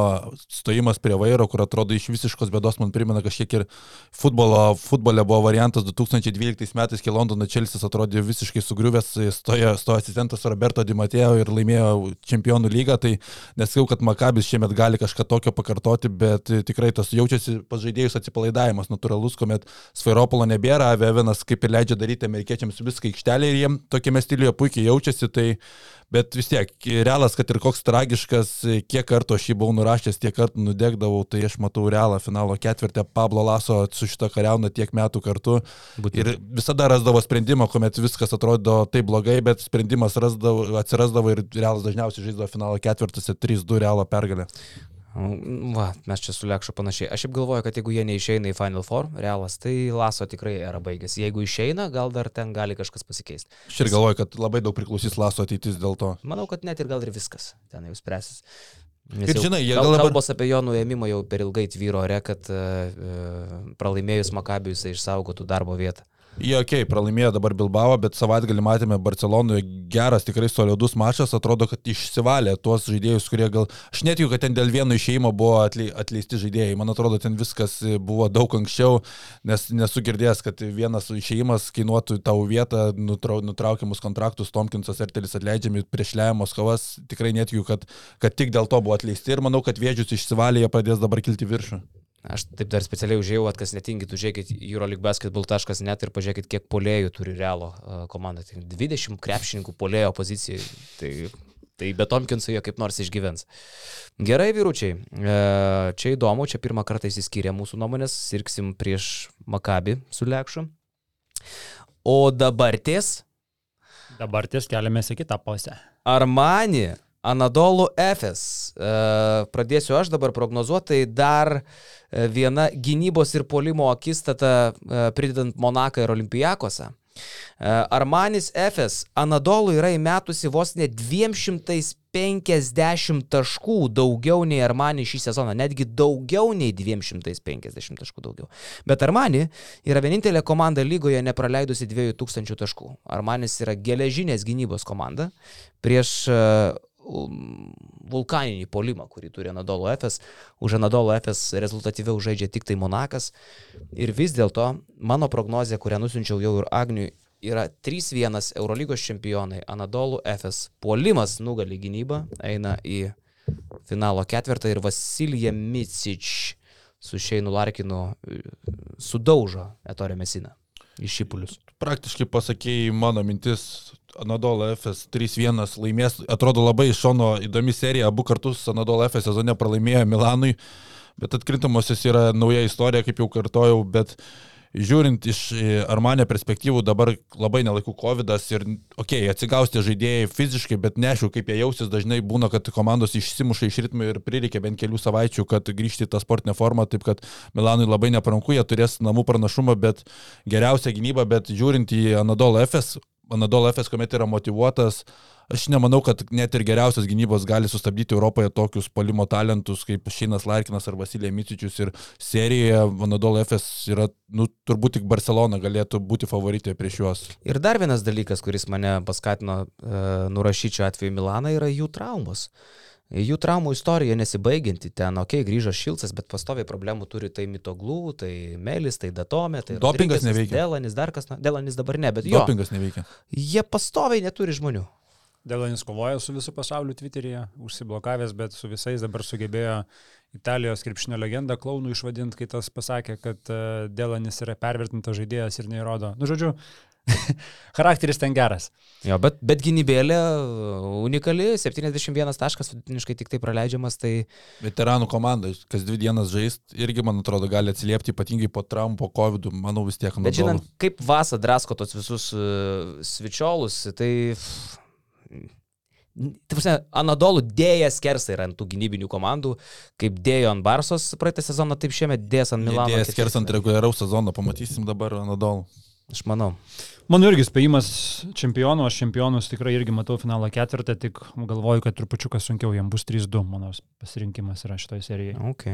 stojimas prie vairo, kur atrodo iš visiškos bėdos man primena kažkiek ir futbolo, futbole buvo variantas 2012 metais, kai Londono Čelsis atrodė visiškai sugriuvęs, stojo, stojo asistentas Roberto Di Mateo ir laimėjo čempionų lygą, tai nesakau, kad Makabis šiemet gali kažką tokio pakartoti, bet tikrai tas jaučiasi pažaidėjus atsipalaidavimas natūralus, kuomet Svairopolo nebėra, Avevenas kaip ir leidžia daryti amerikiečiams viską aikštelėje ir jiem tokiame stiliuje puikiai jaučiasi, tai bet vis tiek, realas, kad ir koks tragiškas, kiek kartų aš jį buvau nurašęs, tiek kartų nudegdavau, tai aš matau realą finalo ketvirtę, Pablo Laso su šitą kariauną tiek metų kartu. Būtent. Ir visada rasdavo sprendimą, kuomet viskas atrodo taip blogai, bet sprendimas rasdavo, atsirasdavo ir realas dažniausiai žaisdavo finalo ketvirtose 3-2 realo pergalę. Va, mes čia su Lekšu panašiai. Aš šiaip galvoju, kad jeigu jie neišeina į Final Four, realas, tai Laso tikrai yra baigęs. Jeigu išeina, gal dar ten gali kažkas pasikeisti. Aš ir galvoju, kad labai daug priklausys Laso ateitis dėl to. Manau, kad net ir gal ir viskas ten jau spręsis. Nes Ir jau žinai, jie gal dabar- Kalbos apie jo nuėmimą jau per ilgai tvyro ore, kad uh, pralaimėjus Makabiui jisai išsaugotų darbo vietą. Jie, okei, okay, pralaimėjo dabar Bilbao, bet savaitgalį matėme Barcelonoje geras, tikrai solidus mačas, atrodo, kad išsivalė tuos žaidėjus, kurie gal... Aš netikiu, kad ten dėl vieno išėjimo buvo atlei- atleisti žaidėjai, man atrodo, ten viskas buvo daug anksčiau, nes nesu girdėjęs, kad vienas išėjimas kainuotų tau vietą, nutrau, nutraukiamus kontraktus, Tomkinsas ir Telis atleidžiami prieš Lejamos kovas, tikrai netikiu, kad, kad tik dėl to buvo atleisti. Ir manau, kad vėžius išsivalė, jie pradės dabar kilti viršų. Aš taip dar specialiai užėjau, kad kas netingit, užėjkit euroleaguebasketball.net ir pažiūrėkit, kiek polėjų turi realo uh, komanda. Tai 20 krepšininkų polėjo pozicijai. Tai, tai be Tomkinso jie kaip nors išgyvens. Gerai, vyručiai. E, čia įdomu, čia pirmą kartą įsiskyrė mūsų nuomonės, sirksim prieš Makabi su Lekšu. O dabar ties Dabar ties keliamės į kitą pusę. Armani, Anadolu Efes. E, pradėsiu aš dabar prognozuoti, tai dar e, viena gynybos ir polimo akistata e, pridedant Monaką ir Olimpijakosą. E, Armanis Efes Anadolu yra įmetusi vos ne 250 taškų daugiau nei Armani šį sezoną, netgi daugiau nei 250 taškų daugiau. Bet Armani yra vienintelė komanda lygoje nepraleidusi 2000 taškų. Armanis yra geležinės gynybos komanda prieš vulkaninį polimą, kurį turi Anadolo Efes. Už Anadolo Efes rezultatyviau žaidžia tik tai Monakas. Ir vis dėlto mano prognozija, kurią nusinčiau jau ir Agniui, yra 3-1 Eurolygos čempionai Anadolu Efes. Puolimas nugali gynybą, eina į finalo ketvirtą ir Vasilija Micič su Šeinu Larkinu sudaužo Etorė Mesiną iš šipulius. Praktiškai pasakėjai mano mintis, Anadolo FS 3-1 laimės, atrodo labai iš šono įdomi serija, abu kartus Anadolo FS sezone pralaimėjo Milanui, bet atkrintamosios yra nauja istorija, kaip jau kartojau, bet žiūrint iš e, Armanio perspektyvų, dabar labai nelaikų COVID ir, okei, okay, atsigausti žaidėjai fiziškai, bet neaišku, kaip jie jausis, dažnai būna, kad komandos išsimuša iš ritmo ir prireikia bent kelių savaičių, kad grįžti į tą sportinę formą, taip kad Milanui labai nepranku, jie turės namų pranašumą, bet geriausia gynyba, bet žiūrint į Anadolo FS, Anadolo FS, kuomet yra motivuotas, aš nemanau, kad net ir geriausias gynybos gali sustabdyti Europoje tokius palimo talentus kaip Šinas Larkinas ar Vasilija Micičius ir serijoje Anadolo FS yra, nu, turbūt tik Barcelona galėtų būti favoritė prieš juos. Ir dar vienas dalykas, kuris mane paskatino uh, nurašyti šiuo atveju Milaną, yra jų traumos. Jų traumų istorija nesibaigianti. Ten, okei, okay, grįžo Šilcas, bet pastoviai problemų turi tai Mitoglų, tai Melis, tai Datome, tai Dopingas neveikia. Delanis, dar kas, na, Delanis dabar ne, bet jo. Dopingas neveikia. Jie pastoviai neturi žmonių. Delanis kovoja su visų pasauliu Twitter'yje, užsiblokavęs, bet su visais dabar sugebėjo Italijos krepšinio legendą klaunų išvadinti, kai tas pasakė, kad e, Delanis yra pervertintas žaidėjas ir neįrodo. Nu, žodžiu, [LAUGHS] charakteris ten geras. Jo, bet, bet gynybėlė unikali, 71 taškas vidutiniškai tik tai praleidžiamas, tai Veteranų komanda, kas dvi dienas žaist, irgi, man atrodo, gali atsiliepti ypatingai po traumų, po COVID, manau vis tiek. Bet žinant, kaip Vasa drasko tos visus uh, svičiolus, tai... Taip, Anadolų dėjęs kersai yra ant tų gynybinių komandų, kaip dėjo ant Barsos praeitą sezoną, taip šiemet dės ant Milano. Milano. Skersant reguliaraus sezono, pamatysim dabar Anadolų. Aš manau. Mano irgi spėjimas čempionų, aš čempionus tikrai irgi matau finalo ketvirtą, tik galvoju, kad trupučiuką sunkiau, jam bus 3-2, mano pasirinkimas yra šitoje serijoje. Ok.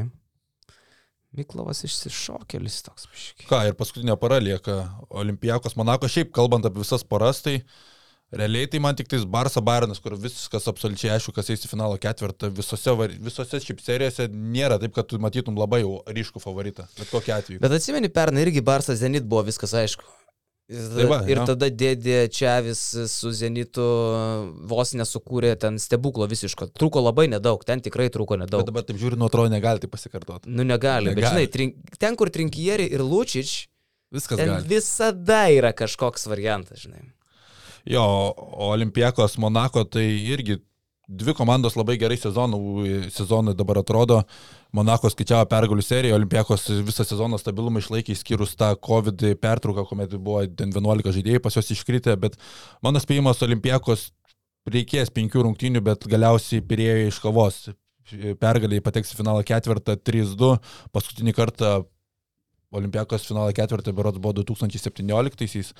Miklovas išsišokėlis toks. Biški. Ką, ir paskutinė para lieka Olimpijakos Monako. Šiaip kalbant apie visas paras, tai realiai tai man tik tais Barça Bayernas, kur viskas absoliučiai aišku, kas eis į finalo ketvirtą. Visose, visose šiaip serijose nėra taip, kad tu matytum labai jau ryškų favoritą. Bet kokiu atveju. Bet atsimeni, pernai irgi Barsas Zenit buvo viskas aišku. Ir tada, Tai va, ir jo. tada dėdė Čiavis su Zenitu vos nesukūrė ten stebuklo visiško. Trūko labai nedaug, ten tikrai trūko Bet nedaug. dabar taip žiūri, nuo atrodo negali tai pasikartoti. Nu negali, bet Negali. žinai, trink, ten kur Trinkieri ir Lučič, Viskas ten gali. visada yra kažkoks variantas, žinai. Jo, Olimpijakos Monako tai irgi dvi komandos labai gerai sezonų, sezonai dabar atrodo. Monako skaičiavo pergalių seriją, Olimpijakos visą sezoną stabilumą išlaikė, skyrus tą COVID pertrauką, kuomet buvo 11 žaidėjai pas juos iškritę, bet mano spėjimas Olimpijakos reikės penkių rungtynių, bet galiausiai pirėjo iš kavos. Pergaliai pateks į finalą ketvirtą 3-2, paskutinį kartą Olimpijakos finalą ketvirtą berots buvo 2017-aisiais,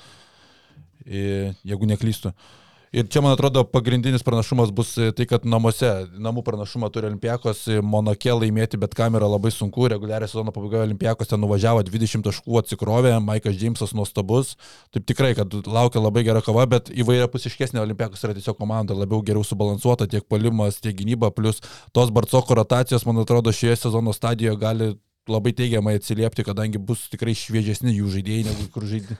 jeigu neklystu. Ir čia, man atrodo, pagrindinis pranašumas bus tai, kad namuose, namų pranašumą turi Olimpijakos, Monake laimėti, bet kam yra labai sunku, reguliariai sezono pabaigoje Olimpijakos ten nuvažiavo 20 taškų atsikrovė, Maikas Džeimsas nuostabus, taip tikrai, kad laukia labai gera kova, bet įvairia pusiškesnė Olimpijakos yra tiesiog komanda, labiau geriau subalansuota tiek palimas, tiek gynyba, plus tos Barcoko rotacijos, man atrodo, šioje sezono stadijoje gali labai teigiamai atsiliepti, kadangi bus tikrai šviežesni jų žaidėjai negu kur žaidė.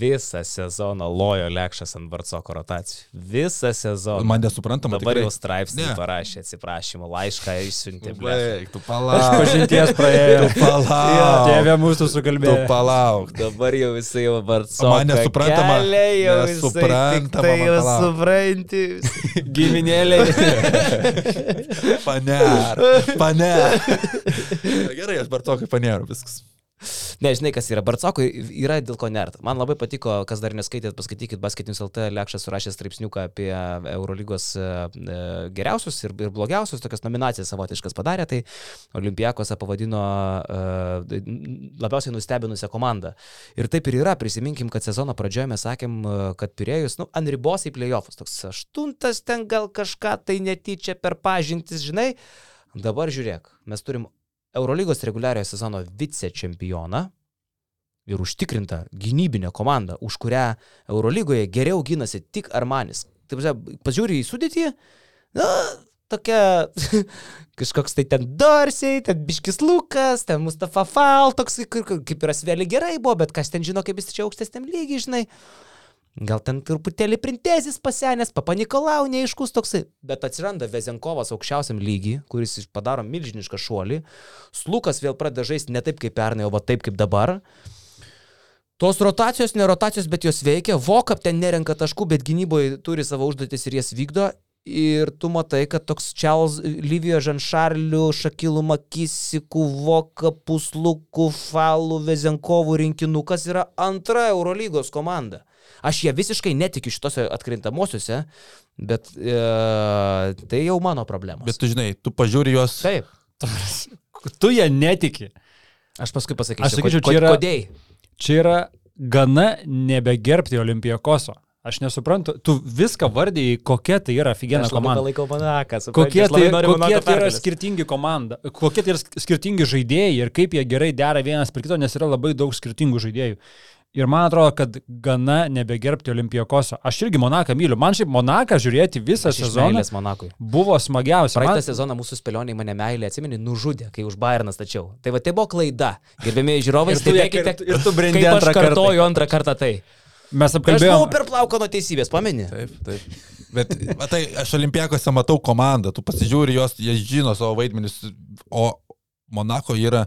Visą sezoną lojo Lekšas ant Barcoko rotacijų. Visą sezoną. Man nesuprantama. Dabar tikrai. jau straipsnį Ne. parašė atsiprašymą, laišką išsiuntė. Baik, tu palauk. Pažinties praėjo. Tu palauk. Tėvė mūsų Tu sukalbėjo. palauk. Dabar jau jisai jau Barcoko. Man nesuprantama. Jau Nesuprantama, Tai jau supranti. [LAUGHS] Giminėliai. Paner. Paner. Gerai, aš Bartokai paneru viskas. Ne, žinai, kas yra. Barcoko yra dėl ko nert. Man labai patiko, kas dar neskaitėt, paskaitykit Basketinius LT, Lekšas surašė straipsniuką apie Eurolygos e, e, geriausius ir, ir blogiausius, tokias nominacijas savotiškas padarė, tai Olimpijakose pavadino e, labiausiai nustebinusią komandą. Ir taip ir yra, prisiminkim, kad sezono pradžioje mes sakėm, e, kad Pirėjus, nu, ant ribos į playoffus, toks aštuntas ten gal kažką tai netyčia per pažintis, žinai. Dabar žiūrėk, mes turim Eurolygos reguliariojo sezono vicečempioną ir užtikrintą gynybinę komandą, už kurią Eurolygoje geriau gynasi tik Armanis. Taip, pažiūrė į sudėtį, na, tokia [LAUGHS] kažkoks tai ten Dorsiai, ten Biškis Lukas, ten Mustafa Fal, toks kaip ir Asveli gerai buvo, bet kas ten žino, kaip jis čia aukštesniam lygiai, žinai. Gal ten truputėlį printezis pasenęs, papanikolau, neaiškus toksai. Bet atsiranda Vezenkovas aukščiausiam lygiai, kuris padaro milžinišką šuolį. Slukas vėl pradeda žaisti ne taip kaip pernai, o taip kaip dabar. Tos rotacijos, ne rotacijos, bet jos veikia. Vokap ten nerenka taškų, bet gynyboje turi savo užduotis ir jas vykdo. Ir tu matai, kad toks Čels, Lyvijo Žanšarlių, Šakilų Makisikų, Vokapų, Slukų, Falų, Vezenkovų rinkinukas yra antra Eurolygos komanda. Aš jie visiškai netikiu šitose atkrintamosiose, bet e, tai jau mano problema. Bet tu žinai, tu pažiūri juos. Taip. Tu ją netiki. Aš paskui pasakysiu, Aš sakyčiau, čia yra- kodėl. Čia yra gana nebegerbti Olimpijakoso. Aš nesuprantu, tu viską vardėjai, kokia tai yra labai komanda. supranti, Kokie tai, noriu kokie tai yra skirtingi komanda, kokie tai yra sk- skirtingi žaidėjai ir kaip jie gerai dera vienas per kito, nes yra labai daug skirtingų žaidėjų. Ir man atrodo, kad gana nebegerbti Olimpijakoso. Aš irgi Monaką myliu. Man šiaip Monaką žiūrėti visą sezoną buvo smagiausia. Praeitą Man, sezoną mūsų spėlioniai mane meilė, atsimeni, nužudė, kai už Bayerną stačiau. Tai va tai buvo klaida. Gerbėmiai žiūrovai, [LAUGHS] tu stebėkite, ir tu brendi kaip aš antrą kartą. kartoju antrą kartą tai. mes Aš buvau apkalbėjome. per plauką nuo teisybės, pameni? Taip, taip. Bet va, tai aš olimpijakose matau komandą, tu pasižiūri jos, jie žino savo vaidmenis, o Monako yra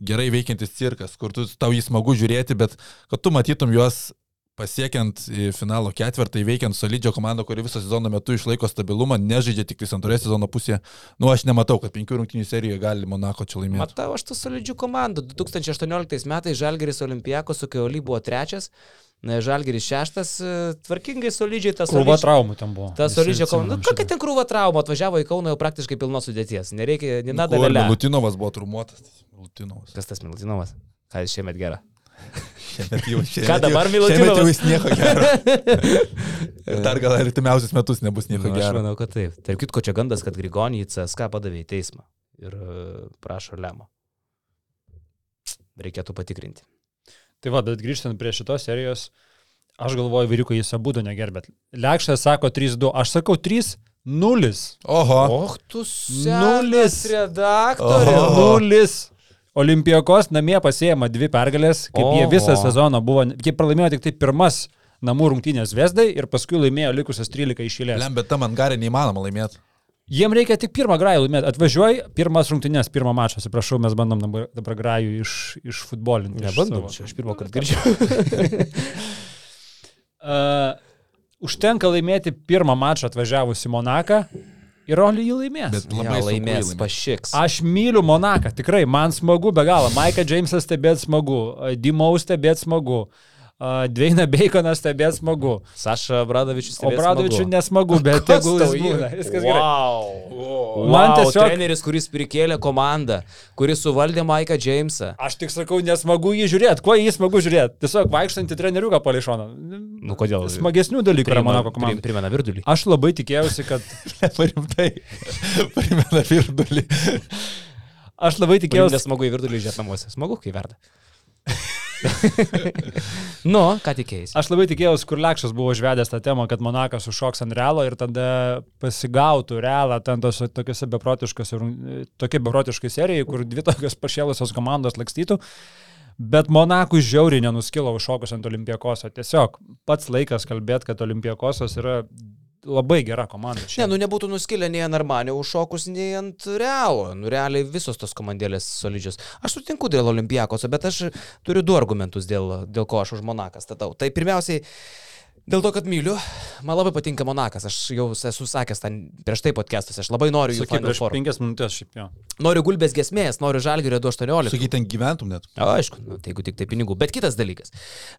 gerai veikiantis cirkas, kur tu, tau jį smagu žiūrėti, bet kad tu matytum juos pasiekiant finalo ketvirtą, įveikiant solidžią komandą, kuri visą sezono metu išlaiko stabilumą, nežaidžia tik antroje sezono pusėje, nu aš nematau, kad penkių rungtynių serijoje gali Monako čia laimėti. Matau, aš tų solidžių komandų. 2018 metais Žalgeris Olimpijakos su Keoli buvo trečias, Žalgeris šeštas, e, tvarkingai solidžiai tas Krūva traumų ten buvo. Ta Visi solidžia komanda. Nu, kokia ten krūva trauma, atvažiavo į Kauną jau praktiškai pilnos sudėties. Nereikia, Nu, nina kur dalelė. Milutinovas buvo trumuotas. Milutinovas. Kas tas Milutinovas? Ką jis šiemet gera? [LAUGHS] Šiemet jau, šiemet Ką dabar Milutinovas? Šiemet jau jis nieko gero. [LAUGHS] Ir dar gal artimiausius metus nebus nieko Nu, aš gero. manau, kad taip. Tarp kitko, čia gandas, kad Grigonį į CSK padavė į teismą ir e, prašo Lemo. Reikėtų patikrinti. Tai va, bet grįžtant prie šitos serijos, aš galvoju, vyriukai jis abu negerbėt. Lekšas sako 3-2, aš sakau 3-0. Oho. Och, tu Nulis. redaktorė. Nulis. Olimpijakos namie pasėjama dvi pergalės, kaip Oho. jie visą sezoną buvo, jie pralaimėjo tik tai pirmas namų rungtynės Vesdai ir paskui laimėjo likusias 13 išėlės. Lem, bet tam ant garė neįmanoma laimėti. Jiem reikia tik pirmą grajų laimėti. Atvažiuoji, pirmas rungtynės, pirmą mačą, atsiprašau, mes bandom dabar, dabar grajų iš, iš futbolinti. savo. čia aš pirmą kartą girdžiu. Uh, [LAUGHS] užtenka laimėti pirmą mačą atvažiavus į Monaką ir Oli jį laimės. Bet labai jį laimės, laimėt. pašiks. Aš myliu Monaką, tikrai, man smagu be galo. Maiką Jamesą stebėti smagu, Dimau stebėti smagu, Dveina [LAUGHS] Baconą stebėti smagu. Saša Bradovičius. O Bradovičių nesmagu, bet tegul jis būna. Viskas gerai. Wow. Man tiesiog- tiesiog... Treneris, kuris prikėlė komandą, kuris suvaldė Maiką Jamesą. Aš tik sakau, nesmagu jį žiūrėti. Kuo jį smagu žiūrėti? Tiesiog vaikštantį treneriuką pališoną. Nu kodėl? Smagesnių dalykų yra Monako komanda. Primena virdulį. Aš labai tikėjausi, kad... [LAUGHS] Rimtai. Primena virdulį. Aš labai tikėjausi, Nesmagu į virdulį žiūrėti namuose. Smagu, kai verda. [LAUGHS] nu, ką tikėjai? aš labai tikėjausi, kur Lekšas buvo užvedęs tą temą, kad Monakas užšoks ant realo ir tada pasigautų realą ten tos tokiuose beprotiškose, tokie beprotiškai serijai, kur dvi tokios pašėlusios komandos lakstytų. Bet Monakui žiauriai nenuskilo užšokus ant Olimpiakoso. Tiesiog pats laikas kalbėti, kad Olimpiakosas yra labai gera komanda. Ne, šiandien. nu nebūtų nuskilę nei ant Armanio užšokus, nei ant Realo. Nu, realiai visos tos komandėlės solidžios. Aš sutinku dėl Olimpiakoso, bet aš turiu du argumentus, dėl, dėl ko aš už Monaką statau. Tai pirmiausiai, dėl to, kad myliu, man labai patinka Monakas. Aš jau esu sakęs ten prieš tai podcastus, aš labai noriu jų Final prieš Four. penkias minutės šiaip jo. Noriu gulbės gesmės, noriu žalgerio 218. Sakai, ten gyventum net. O, aišku, nu, tai jeigu tik tai pinigų. Bet kitas dalykas.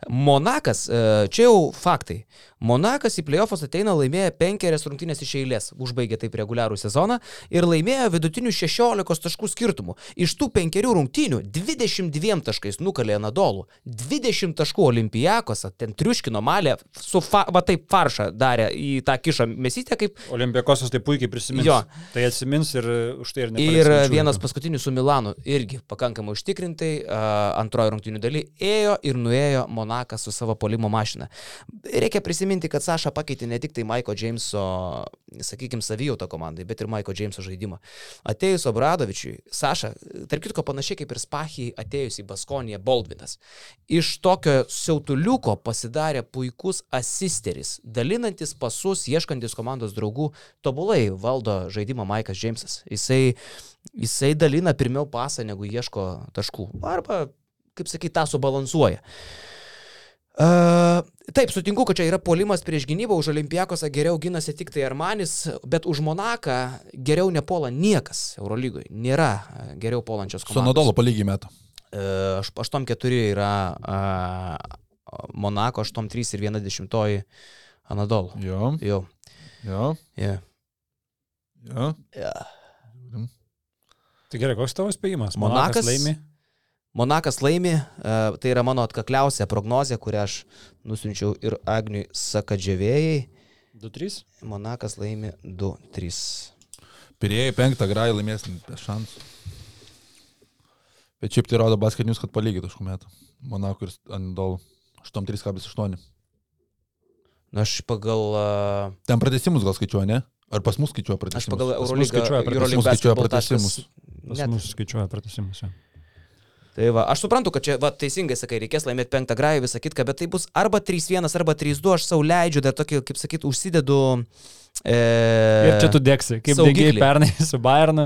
Monakas, e, čia jau faktai. Monakas į playoffus ateina laimėję penkerias rungtynės iš eilės, užbaigė taip reguliarų sezoną ir laimėjo vidutinių 16 taškų skirtumų. Iš tų penkerių rungtynių 22 taškais nukalė Nadolų, 20 taškų Olimpijakose, ten triuškino malę, su fa, va taip faršą darė į tą kišą mesytę kaip Olimpiakosas tai puikiai prisimins. Jo. Tai atsimins ir už tai ir nepaliks Ir vienas paskutinių su Milanu irgi pakankamai užtikrintai, uh, antrojo rungtynių daly ėjo ir nuėjo Monakas su savo polimo mašina. Reikia prisiminti, kad Saša pakeitė ne tik tai Maiko Jameso, sakykime, savijautą komandai, bet ir Maiko Jameso žaidimą. Atėjus Obradovičiui, Saša, tarp kitko panašiai kaip ir Spachijai atėjus į Baskoniją Baldvinas, iš tokio siautuliuko pasidarė puikus asisteris, dalinantis pasus, ieškantis komandos draugų, tobulai valdo žaidimą Maikas Jamesas. Jisai jisai dalina pirmiau pasą, negu ieško taškų. Arba, kaip sakyt, tą subalansuoja. Uh, taip, sutinku, kad čia yra polimas prieš gynybą, už Olimpijakosą geriau ginasi tik tai Armanis, bet už Monaką geriau nepuola niekas Eurolygoje. Nėra e, geriau puolančios Su komandos. Nadolo palygiai metą. Uh, 8-4 yra uh, Monako, 8-3 ir 1-10 Anadolo. Jo, Jau. jo, Yeah. jo. Yeah. Tai gerai, koks tavo spėjimas? Monakas laimi. Monakas laimi, e, tai yra mano atkakliausia prognozija, kurią aš nusinčiau ir Agniui Sakadžiavėjai. 2-3. Monakas laimi 2-3. Pirėjai penktą grąją laimės be šansų. Bet šiaip tai rodo basketinius, kad palygiai taškų metą. Monako ir Andol 8,3,8. Na, aš pagal... e, Ten pratesimus gal skaičiuoja, ne? Ar pas mus skaičiuoja Aš pratesimus? pagal Eurolygą. pratęsimus. taškas- Pas mus skaičiuoja pratesimus. jo. Tai va, aš suprantu, kad čia, va, teisingai sakai, reikės laimėti penktą grąją, visą kitką, bet tai bus arba 3-1, arba 3-2, aš savo leidžiu, dar tokį, kaip sakyt, užsidedu... E, Ir čia tu dėksi, kaip saugiklį. dėgiai pernai [LAUGHS] su Bayernu,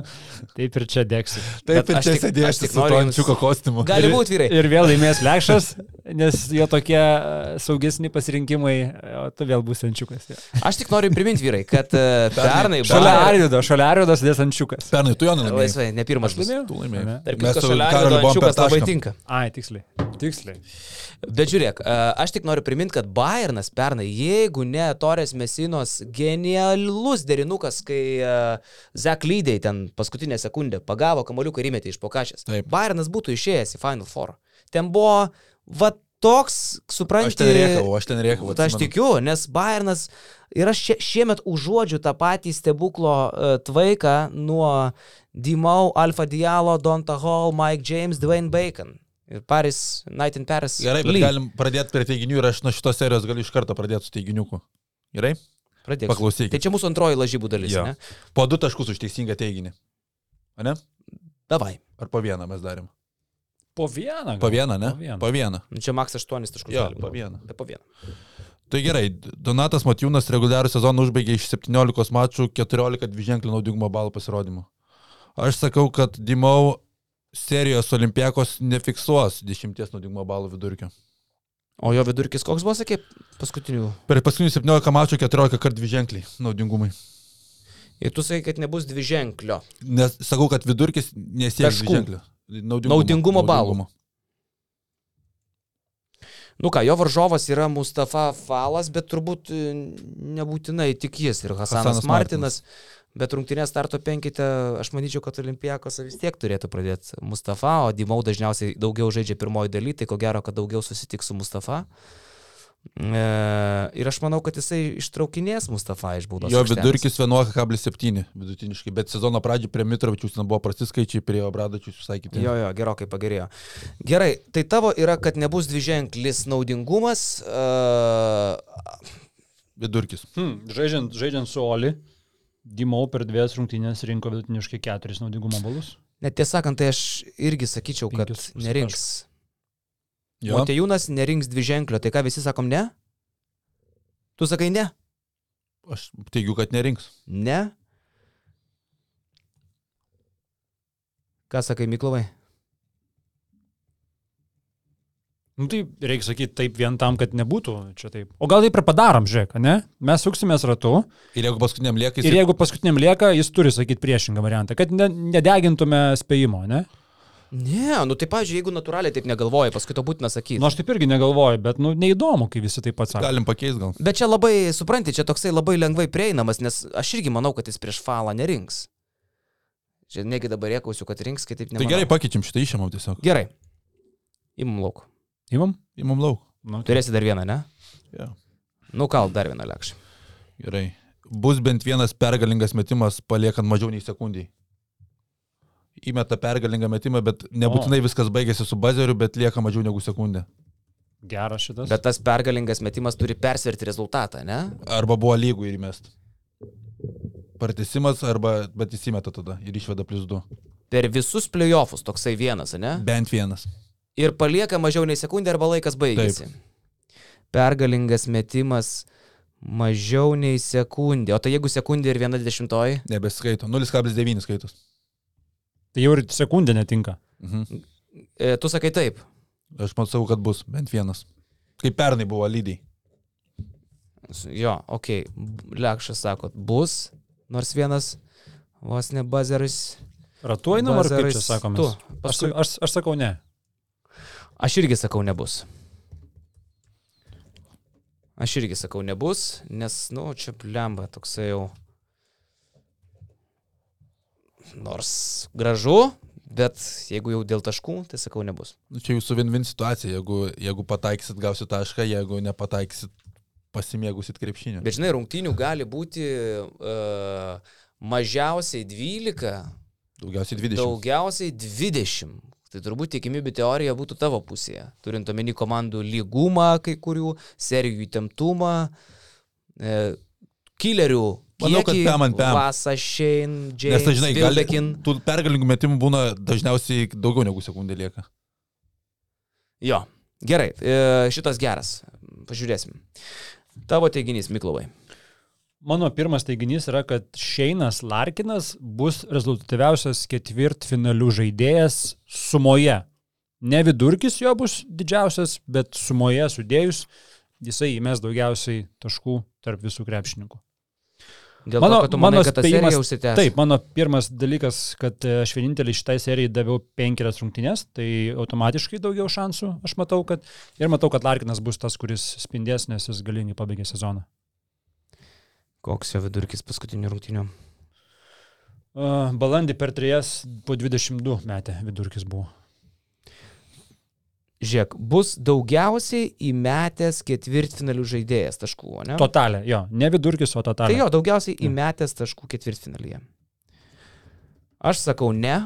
taip ir čia dėksi. Taip, Bet ir čia sėdėsi su noriu to jums- ančiuko kostiumu. Gali būti vyrai. Ir vėl laimės Lekšas, nes jo tokie e, saugesni pasirinkimai, o tu vėl būsi ančiukas. jo. Aš tik noriu priminti vyrai, kad e, [LAUGHS] pernai... Šalia Arvido, šalia Arvido dės ančiukas. Pernai tu jo nelaimėjai. Laisvai, ne pirmas bus. laimėjau? Tu laimėjai. Tarp kitko, šalia per ančiukas labai tinka. Ai, tiksliai. Tiksliai. Bet žiūrėk, e, aš tik noriu priminti, kad Bayernas pernai, jeigu ne Torės Mesinos genialus derinukas, kai uh, Zek Lydėjai ten paskutinę sekundę pagavo kamoliuką ir įmetė iš pokašės. Taip. Bayernas būtų išėjęs į Final Four. Ten buvo, va toks, supranti... Aš ten rėkavau, aš ten rėkavau. Tai aš tikiu, nes Bayernas ir aš šie, šiemet užuodžiu tą patį stebuklo uh, tvaiką nuo Dimau, Alfa Dialo, Donta Hall, Mike James, Dwayne Bacon. Ir Paris, Night in Paris. Gerai, bet Lee. galim pradėti prie teiginių ir aš nuo šitos serijos galiu iš karto pradėti su teiginiuku. Gerai? Pradėk. Paklausykit. Tai čia mūsų antroji lažybų dalis, Jo. ne? Po du taškus už teisingą teiginį. A ne? Davai. Ar po vieną mes darėm? Po vieną. gal? Po vieną, ne? Po vieną. Po vieną. Nu, Čia Max 8 taškus. Jo, po vieną. Tai po vieną. Tai gerai, Donatas Matijūnas reguliarų sezoną užbaigė iš 17 mačų 14 dviženklių naudingumo balų pasirodymų. Aš sakau, kad Dimau serijos olimpiakos nefiksuos 10 naudingumo balų vidurkio. O jo vidurkis koks buvo, sakė, paskutinių? Per paskutinius 17 mačų 14 kart dvi ženkliai naudingumai. Ir tu sakai, kad nebus dvi ženklio. Nes sakau, kad vidurkis nesiekia Taškų. dvi ženklio. Naudingumo, Naudingumo balų. naudingumo. Nu ką, jo varžovas yra Mustafa Falas, bet turbūt e, nebūtinai tik jis ir Hasanas, Hasanas Martinas. Bet rungtynės starto penkite, aš manyčiau, kad Olimpijakos vis tiek turėtų pradėti Mustafa, o Dimau dažniausiai daugiau žaidžia pirmoji daly, tai ko gero, kad daugiau susitiks su Mustafa. E, ir aš manau, kad jisai ištraukinės Mustafa iš baudos. Jo aikštelės. vidurkis 11,7 vidutiniškai, bet sezono pradžioje prie Mitrovičius ten buvo prasti skaičiai, prie Obradočius visai kiti. Jo, jo, gerokai pagerėjo. Gerai, tai tavo yra, kad nebus dviženklis naudingumas. Uh, Vidurkis. Hmm, žaidžiant, žaidžiant su Oli, Dimau per dviejas rungtynės rinko vidutiniškai keturis naudingumo balus. net tiesą sakant, tai aš irgi sakyčiau, kad Penkis nerinks. Jo. Montejūnas nerinks dviženklio, tai ką visi sakom ne? Tu sakai ne? Aš teigiu, kad nerinks. Ne? Ką sakai, Miklovai? Nu tai reikia sakyti taip vien tam, kad nebūtų čia taip. O gal taip ir padarom, žiūrėk, ne? Mes suksimės ratu Ir jeigu paskutiniam lieka, ir jis... jeigu paskutiniam lieka, jis turi sakyti priešingą variantą, kad ne, nedegintume spėjimo, ne? Ne, nu tai, pavyzdžiui, jeigu natūraliai taip negalvoji, paskui to būtina sakyti. Nu aš taip irgi negalvoju, bet nu neįdomu, kai visi taip pat sako. Galim pakeisti gal. Bet čia labai, supranti, čia toksai labai lengvai prieinamas, nes aš irgi manau, kad jis prieš falą nerinks. Čia negi dabar riekausiu, kad rinks, kai taip ne. Tai gerai, pakeičiam šitą išėmą tiesiog. Gerai. Imam lauk. Įmam? Įmam lauk. Nu, Turėsi dar vieną, ne? Ja. Nu, kal dar vieną lekšį. Gerai. Bus bent vienas pergalingas metimas paliekant mažiau nei sekundį. Įmeta pergalingą metimą, bet nebūtinai viskas baigėsi su bazeriu, bet lieka mažiau negu sekundė. geras šitas. Bet tas pergalingas metimas turi persverti rezultatą, ne? Arba buvo lygų ir įmest. Partisimas arba, bet jis įmeta tada ir išveda plus 2. Per visus playoffus toksai vienas, ne? Bent vienas. Ir palieka mažiau nei sekundę arba laikas baigėsi. Pergalingas metimas mažiau nei sekundė. O tai jeigu sekundė ir viena dešimtoji? Nebeskaito. 0,9 skaitos. Tai jau ir sekundė netinka. Mhm. E, tu sakai taip. Aš matau, kad bus bent vienas. Kaip pernai buvo lydiai. Jo, okei. Okay. Lekšas sako, bus nors vienas, vos ne bazeris. Ratu einam ar kaip čia sakome? tu. Aš, Paskui- aš, aš sakau ne. Aš irgi sakau, nebus. Aš irgi sakau, nebus, nes, nu, čia blemba toksai jau. Nors gražu, bet jeigu jau dėl taškų, tai sakau, nebus. Nu, čia jūsų win-win situacija. Jeigu, jeigu pataikysit, gausit tašką, jeigu nepataikysit, pasimėgusit krepšiniu. Bet žinai, rungtynių gali būti uh, mažiausiai 12, Daugiausiai 20. daugiausiai 20. Tai turbūt tikimybė teorija būtų tavo pusėje. Turint omeny komandų lygumą kai kurių, serijų įtemptumą, e, killerių. Manau, kad kiekį, pem ant pem. Vasa, Shane, Nes James, tai žinai, gali, Vilbekin. tų pergalingų metimų būna dažniausiai daugiau negu sekundė lieka. Jo, gerai, e, šitas geras. Pažiūrėsim. Tavo teiginys, Miklovai. Mano pirmas teiginys yra, kad Šeinas Larkinas bus rezultatyviausias ketvirtfinalių žaidėjas sumoje. Ne vidurkis jo bus didžiausias, bet sumoje sudėjus jisai įmes daugiausiai taškų tarp visų krepšininkų. Dėl Mano- to, kad tu manai, mano kad ta serija užsitęs. Taip, mano pirmas dalykas, kad e, aš vienintelį šitai serijai daviau penkerias rungtynės, tai automatiškai daugiau šansų aš matau, kad ir matau, kad Larkinas bus tas, kuris spindės, nes jis galingai pabaigė sezoną. Koks jo vidurkis paskutinių rungtynių? Uh, balandį per trijas po 22 metę vidurkis buvo. Žiūrėk, bus daugiausiai įmetęs ketvirtfinalių žaidėjas taškų, ne? Totalė, jo, ne vidurkis, o Tai totalė. jo, daugiausiai Jo. įmetęs taškų ketvirtfinalyje. Aš sakau ne.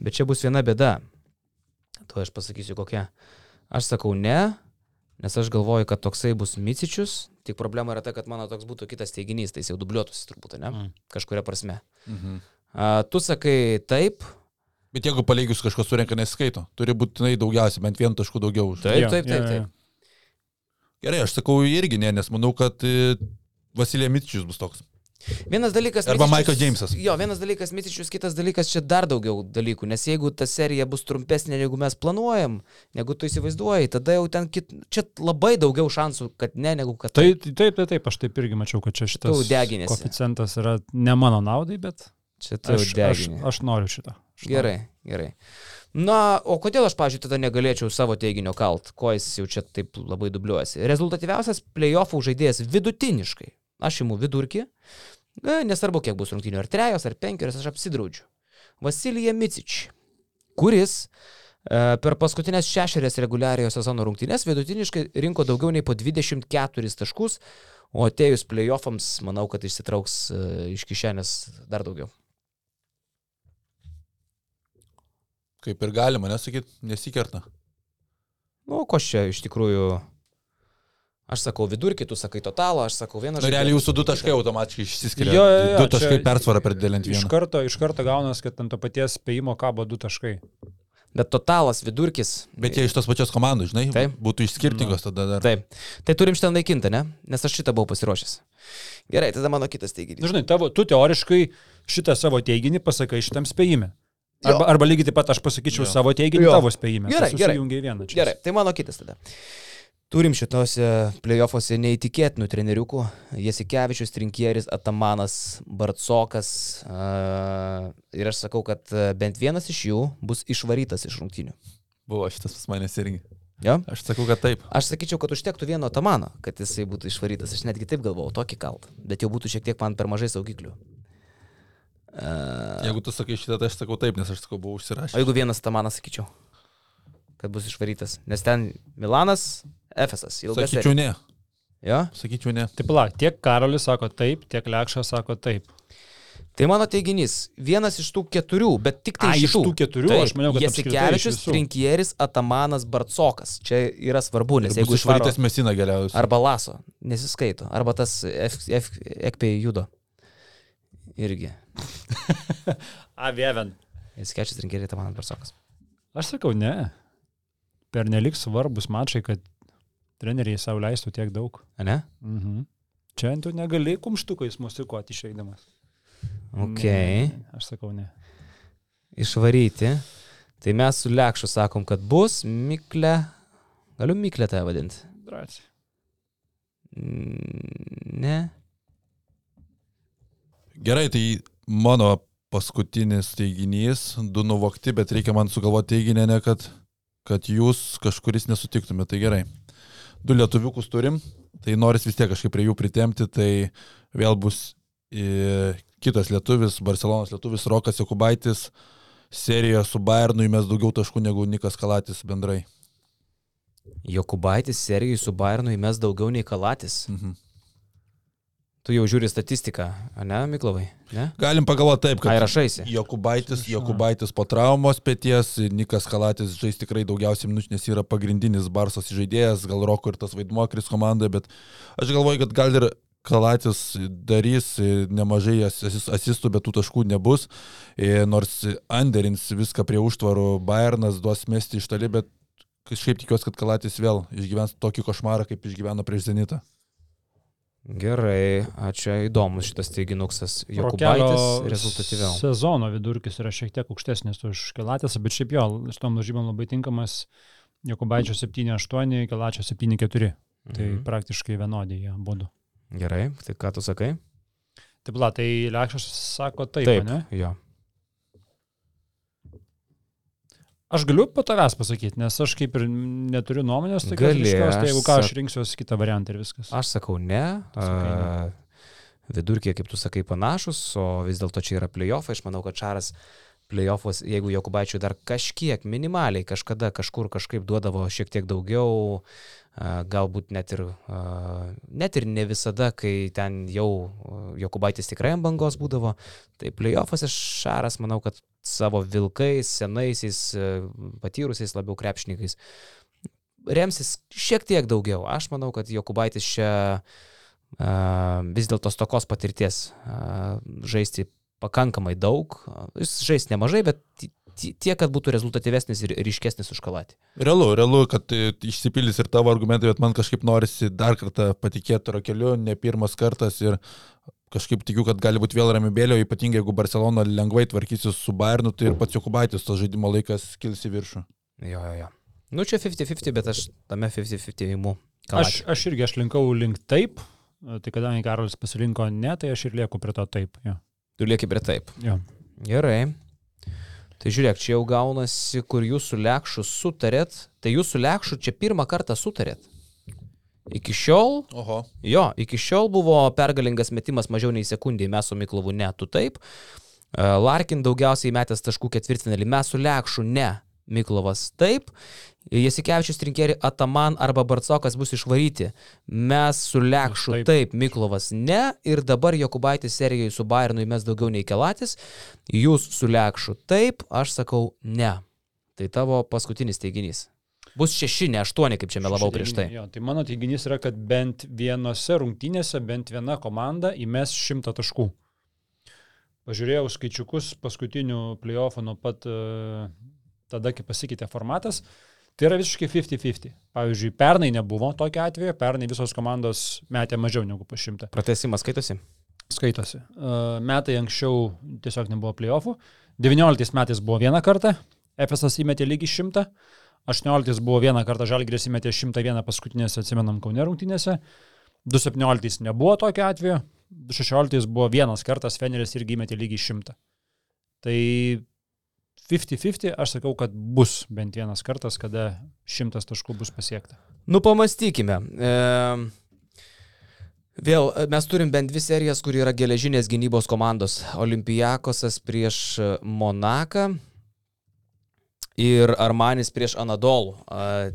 Bet čia bus viena bėda. To aš pasakysiu kokia. Aš sakau ne, nes aš galvoju, kad toksai bus Micičius. Tik problema yra ta, kad mano toks būtų kitas teiginys, tai jis jau dubliuotųsi turbūt, ne? Mm. Kažkuria prasme. Mhm. A, tu sakai taip, Bet jeigu palygius kažkas surenka neskaito, turi būtinai daugiausiai, bent vienu tašku daugiau. už. Taip, taip, taip, jo. taip. Gerai, aš sakau irgi ne, nes manau, kad e, Vasilija Mitčius bus toks. Vienas dalykas. Arba Michael Jamesas. Jo, vienas dalykas Micičius, kitas dalykas čia dar daugiau dalykų, nes jeigu ta serija bus trumpesnė, negu mes planuojam, negu tu įsivaizduoji, tada jau ten kit... čia labai daugiau šansų, kad ne, negu kad Tai taip, taip, taip, aš taip irgi mačiau, kad čia šitas koeficientas yra ne mano naudai, bet čia tu aš, aš, aš noriu šitą. Aš noriu. Gerai, gerai. Na, o kodėl aš, pažiūrėjau, tada negalėčiau savo teiginio kalt, ko jis jau čia taip labai dubliuojasi? Rezultatyviausias playoffų žaidėjas vidutiniškai. Aš imu vidurkį, e, nesvarbu, kiek bus rungtynių, ar trejos, ar penkerios, aš apsidraudžiu. Vasilija Micič, kuris e, per paskutinės šešerias reguliariojo sezono rungtynės vidutiniškai rinko daugiau nei po 24 taškus, o atėjus playoffams, manau, kad išsitrauks e, iš kišenės dar daugiau. Kaip ir galima, nesakyt, nesikerta. Nu, ko čia iš tikrųjų. Aš sakau vidurkį, tu sakai totalą, aš sakau vieną Na, realiai jūsų du taškai automatiškai išsiskiria. Jo, jo, jo, du taškai persvara per dėlint Iš vieną. karto, iš karto gaunas, kad ant to paties spėjimo kabo du taškai. Bet totalas vidurkis. Bet jie iš tos pačios komandos, žinai, Taip. būtų iš skirtingos tada dar. Taip. Tai turim šitą naikinti, ne? Nes aš šitą buvau pasiruošęs. Gerai, tada mano kitas teiginys. Na, žinai, tavo, tu teoriškai šitą savo teiginį pasakai šitam spėjime. Arba, arba lygiai taip pat aš pasakyčiau Jo. savo teiginį Jo. tavo spėjime. Gerai, gerai. Vieną. Gerai, tai mano kitas tada. Turim šitose playoffuose neįtikėtinų treneriukų. Jasikevičius, Trinkieris, Atamanas, Bartsokas. Ir aš sakau, kad bent vienas iš jų bus išvarytas iš rungtynių. Buvo šitas pas manęs irgi. Jo? Aš sakau, kad taip. Aš sakyčiau, kad užtektų vieno Atamano, kad jisai būtų išvarytas. Aš netgi taip galvojau, tokį kaltą. Bet jau būtų šiek tiek man per mažai saugiklių. Jeigu tu sakai šitą, tai aš sakau taip, nes aš sakau, buvau o užsirašęs. jeigu vienas Atamanas, sakyčiau, kad bus išvarytas. Nes ten Milanas, Efesas. Sakyčiau ne. Jo? Sakyčiau ne. Taip, la, tiek Karolis sako taip, tiek Lekšas sako taip. Tai mano teiginys, vienas iš tų keturių, bet tik tai A, iš tų keturių? Aš maniau, kad Jasikevičius. Trinkieris, Atamanas, Bartsokas. Čia yra svarbu, nes Ir jeigu išvarytas mesina geriausiai. Arba Laso, nesiskaito. Arba tas Ekpei judo. Irgi. [LAUGHS] A, Vieven. Jasikevičius, Trinkieris, Atamanas, Bartsokas. Aš sakau ne. Per nelik svarbus mačai, kad treneriai savo leistų tiek daug. Ne? Mhm. Čia tu negali kumštukais musikuoti išeidamas. Ok. Ne, aš sakau ne. Išvaryti. Tai mes su Lekšu sakom, kad bus Miklė. Galiu Miklė tave vadinti. Drąsiai. Mm, Ne. Gerai, tai mano paskutinis teiginys, du nuvokti, bet reikia man sugalvoti teiginį, ne kad, kad jūs kažkuris nesutiktumėte. Tai gerai. Du lietuviukus turim, tai noris vis tiek kažkaip prie jų pritemti, tai vėl bus e, kitas lietuvis, Barcelonas lietuvis, Rokas Jokubaitis, serijoje su Bayernu įmės daugiau taškų negu Nikas Kalatis bendrai. Jokubaitis serijai su Bayernu įmes daugiau nei Kalatis. Mhm. Tu jau žiūri statistiką, ne, Miklovai? Ne? Galim pagalvoti taip, Ai, kad rašaisi. Jokubaitis, Jokubaitis po traumos pėties, Nikas Kalatis žais tikrai daugiausiai minučių, nes yra pagrindinis Barsos žaidėjas, gal Roko ir tas vaidmuo kris komandoje, bet aš galvoju, kad gal ir Kalatis darys nemažai asis- asistų, bet tų taškų nebus, E, nors Anderins viską prie užtvarų, Bayernas duos mesti iš toli, bet kažkaip tikiuosi, kad Kalatis vėl išgyvens tokį košmarą, kaip išgyveno prieš Zenitą. Gerai, ačiū, įdomus šitas teiginuksas. Jokubaitis rezultatyviau. Sezono vidurkis yra šiek tiek aukštesnis už Kelatės, bet šiaip jo, šitom lažybom labai tinkamas Jokubaičio 7-8, Kelačio 7-4. Tai Mhm. praktiškai vienodį jie būdu. Gerai, tai ką tu sakai? Taip, la, tai Lekšas sako taip, Taip, ne? jo. Aš galiu po tavęs pasakyti, nes aš kaip ir neturiu nuomonės, tai Gali, kažkas, tai jeigu ką, aš rinksiuosi kitą variantą ir viskas. Aš sakau ne. Sakai ne. Vidurkiai, kaip tu sakai, panašus, o vis dėlto čia yra playoffai. Aš manau, kad Čaras playoffus, jeigu Jokubaičiui dar kažkiek minimaliai kažkada kažkur kažkaip duodavo šiek tiek daugiau, galbūt net ir, net ir ne visada, kai ten jau Jokubaitis tikrai ant bangos būdavo, tai playoffuose Šaras, manau, kad savo vilkais, senaisiais, patyrusiais labiau krepšininkais remsis šiek tiek daugiau. Aš manau, kad Jokubaitis čia a, vis dėlto stokos patirties a, žaisti pakankamai daug. Jis žais nemažai, bet ti- Tie- Tiek, kad būtų rezultatyvesnis ir ryškesnis už kalatį. Realu, realu, kad išsipildys ir tavo argumentai, bet man kažkaip norisi dar kartą patikėti to keliu, ne pirmas kartas ir kažkaip tikiu, kad gali būti vėl ramybėlio, ypatingai jeigu Barcelona lengvai tvarkysis su Bayernu, tai ir pats Jokubaitis to žaidimo laikas kils į viršų. Jo, jo, jo. Nu, čia 50-50, bet aš tame 50-50 įimu. Aš, aš irgi aš linkau link taip, tai kadangi Karolis pasirinko ne, tai aš ir lieku prie to taip. Jo. Tu lieki prie taip. Jo. Gerai. Tai žiūrėk, čia jau gaunasi, kur jūs su Lekšu sutarėt. Tai jūs su Lekšu čia pirmą kartą sutarėt. Iki šiol, Oho. jo, iki šiol buvo pergalingas metimas mažiau nei sekundį, mes su Miklovu ne, tu taip. E, Larkin daugiausiai metęs taškų ketvirtinėlį, mes su Lekšu ne, Miklovas taip. Jasikevičius Trinkeri Ataman arba Barcokas bus išvaryti. Mes su Lekšu Taip. taip, Miklovas ne. Ir dabar Jokubaitis serijoje su Bayernui mes daugiau nei Kelatis. Jūs su Lekšu taip, aš sakau ne. Tai tavo paskutinis teiginys. Bus šeši, ne aštuoni, kaip čia melavau prieš tai. Jo, tai mano teiginys yra, kad bent vienose rungtynėse bent viena komanda įmes šimtą taškų. Pažiūrėjau skaičiukus paskutinių playoffų nuo pat uh, tada, kai pasikeitė formatas. Tai yra visiškai 50-50. Pavyzdžiui, pernai nebuvo tokio atveju, pernai visos komandos metė mažiau negu po šimtą. Pratesimas skaitosi. Skaitosi. Uh, metai anksčiau tiesiog nebuvo playoffų. 19 metais buvo vieną kartą, FSS įmetė lygiai 100. 18 buvo vieną kartą Žalgris įmetė 101 paskutinėse, atsimenam, Kaune rungtynėse. 2017 nebuvo tokio atveju. 2016 buvo vienas kartas, Feneris irgi įmetė lygiai 100. Tai 50-50 aš sakau, kad bus bent vienas kartas, kada 100 taškų bus pasiekta. Nu, pamastykime. E, vėl, mes turim bent dvi serijas, kur yra geležinės gynybos komandos. Olimpijakosas prieš e, Monaką ir Armanis prieš Anadolų.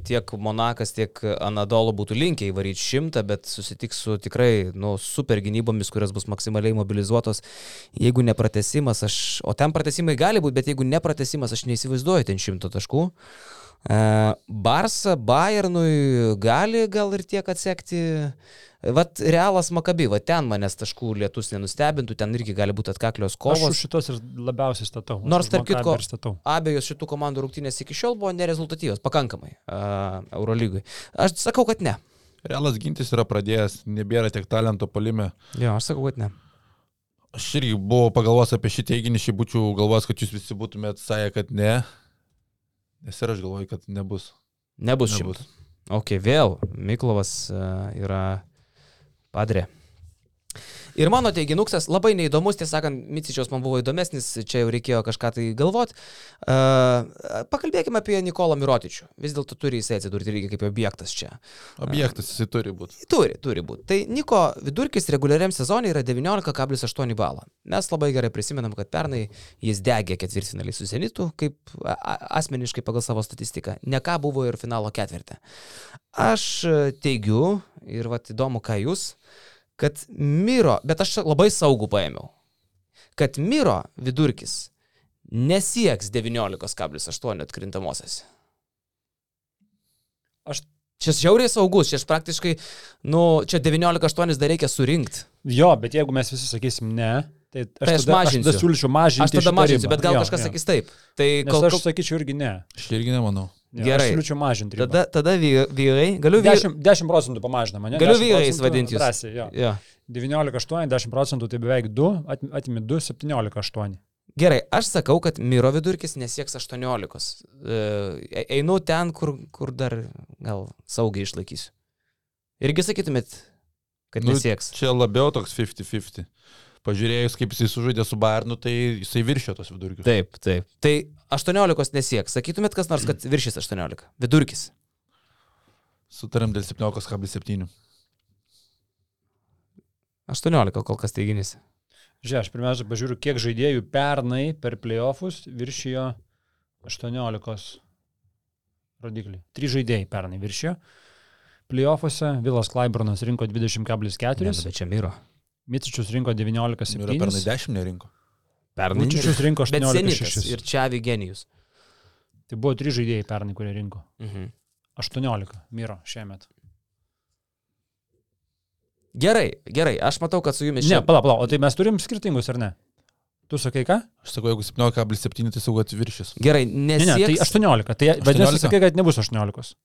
Tiek Monakas, tiek Anadolų būtų linkę įvaryti šimtą, bet susitiks su tikrai nu, super gynybomis, kurios bus maksimaliai mobilizuotos. Jeigu nepratesimas, aš, o ten pratesimai gali būti, bet jeigu nepratesimas, aš neįsivaizduoju ten šimto taškų. Barsa Bayernui gali gal ir tiek atsekti. Vat Realas Makabi, va ten manęs taškų lietus nenustebintų, ten irgi gali būti atkaklios Aš kovos. už šitos ir labiausiai statau. Aš Nors, tarp kitko. Abejos šitų komandų rungtynės iki šiol buvo nerezultatyvios, pakankamai uh, Eurolygui. Aš sakau, kad ne. Realas gintis yra pradėjęs, nebėra tiek talento palime. Jo, aš sakau, kad ne. Aš irgi buvau pagalvos apie šį teiginį, šį būčiau galvos, kad jūs visi būtumėt sąję, kad ne. Nes ir aš galvoju, kad nebus. Nebus Nebus. šimtas. Ok, vėl Miklovas uh, yra padrė. Ir mano teiginuksas labai neįdomus, tiesą sakant, Micičiaus man buvo įdomesnis, čia jau reikėjo kažką tai galvot. Uh, pakalbėkime apie Nikolą Mirotičių. Vis dėlto turi jisai atsidurti irgi kaip objektas čia. Objektas jisai turi būti. Turi, turi būti. Tai Niko vidurkis reguliariam sezonui yra 19,8 balą. Mes labai gerai prisimenam, kad pernai jis degė ketvirtfinalį su Zenitu, kaip asmeniškai pagal savo statistiką. Ne ką buvo ir finalo ketvirtė. Aš e, teigiu, ir vat įdomu, ką jūs, kad Miro, bet aš labai saugų paėmiau, kad Miro vidurkis nesieks 19,8 atkrintamosios. Aš Čia žiauriai saugus, čia aš praktiškai, nu, čia 19,8 dar reikia surinkti. Jo, bet jeigu mes visi sakysim ne, tai aš, Tai aš tada, aš mažinsiu. tada siūlyčiau mažinti. Aš tada mažinsiu, ribą. bet gal Jo, kažkas jo. sakys taip. Tai Nes kol, aš kol, sakyčiau irgi ne. Aš irgi nemanau. Jo, Gerai. Aš siūlyčiau mažinti. ribą. tada, tada vy- vyrai, galiu vyrai. 10, 10 procentų pamažinama, ne? Galiu 10 vyrais vadinti drąsiai, jo. Ja. 19,8, 10 procentų tai beveik 2, at- atimi 2, 17,8. Gerai, aš sakau, kad Miro vidurkis nesieks 18. E, Einu ten, kur, kur dar gal saugiai išlaikysiu. Irgi sakytumėt, kad Nu, nesieks. Čia labiau toks 50-50. Pažiūrėjus, kaip jisai sužaidė su Bayernu, tai jisai viršė tos vidurkius. Taip, taip. Tai 18 nesieks. Sakytumėt kas nors, kad viršys 18. Vidurkis. Sutarėm dėl 17,7. 18 kol kas teiginys. Žiūrėk, aš pirmiausia pažiūriu, kiek žaidėjų pernai per playoffus viršijo 18 rodiklį. 3 žaidėjai pernai viršijo. Playoffuose Vilas Klaiburnas rinko 20,4, Ne, nu, bet čia Miro. Micičius rinko Ir pernai 19,7, 10 nerinko. Pernai. Vučičius rinko Bet Zenitas 18,6. ir Čiavi genijus. Tai buvo 3 žaidėjai pernai, kurie rinko. Mhm. 18 Miro šiemet. Gerai, gerai, aš matau, kad su jumis Ne, čia. pala, pala, o tai mes turim skirtingus ar ne? Tu sakai ką? Aš sakau, jeigu 17,7, tai sakau, kad viršis. Gerai, Ne, ne, tai nesieks. 18. Tai vadinasi, 18? sakai, kad nebus 18.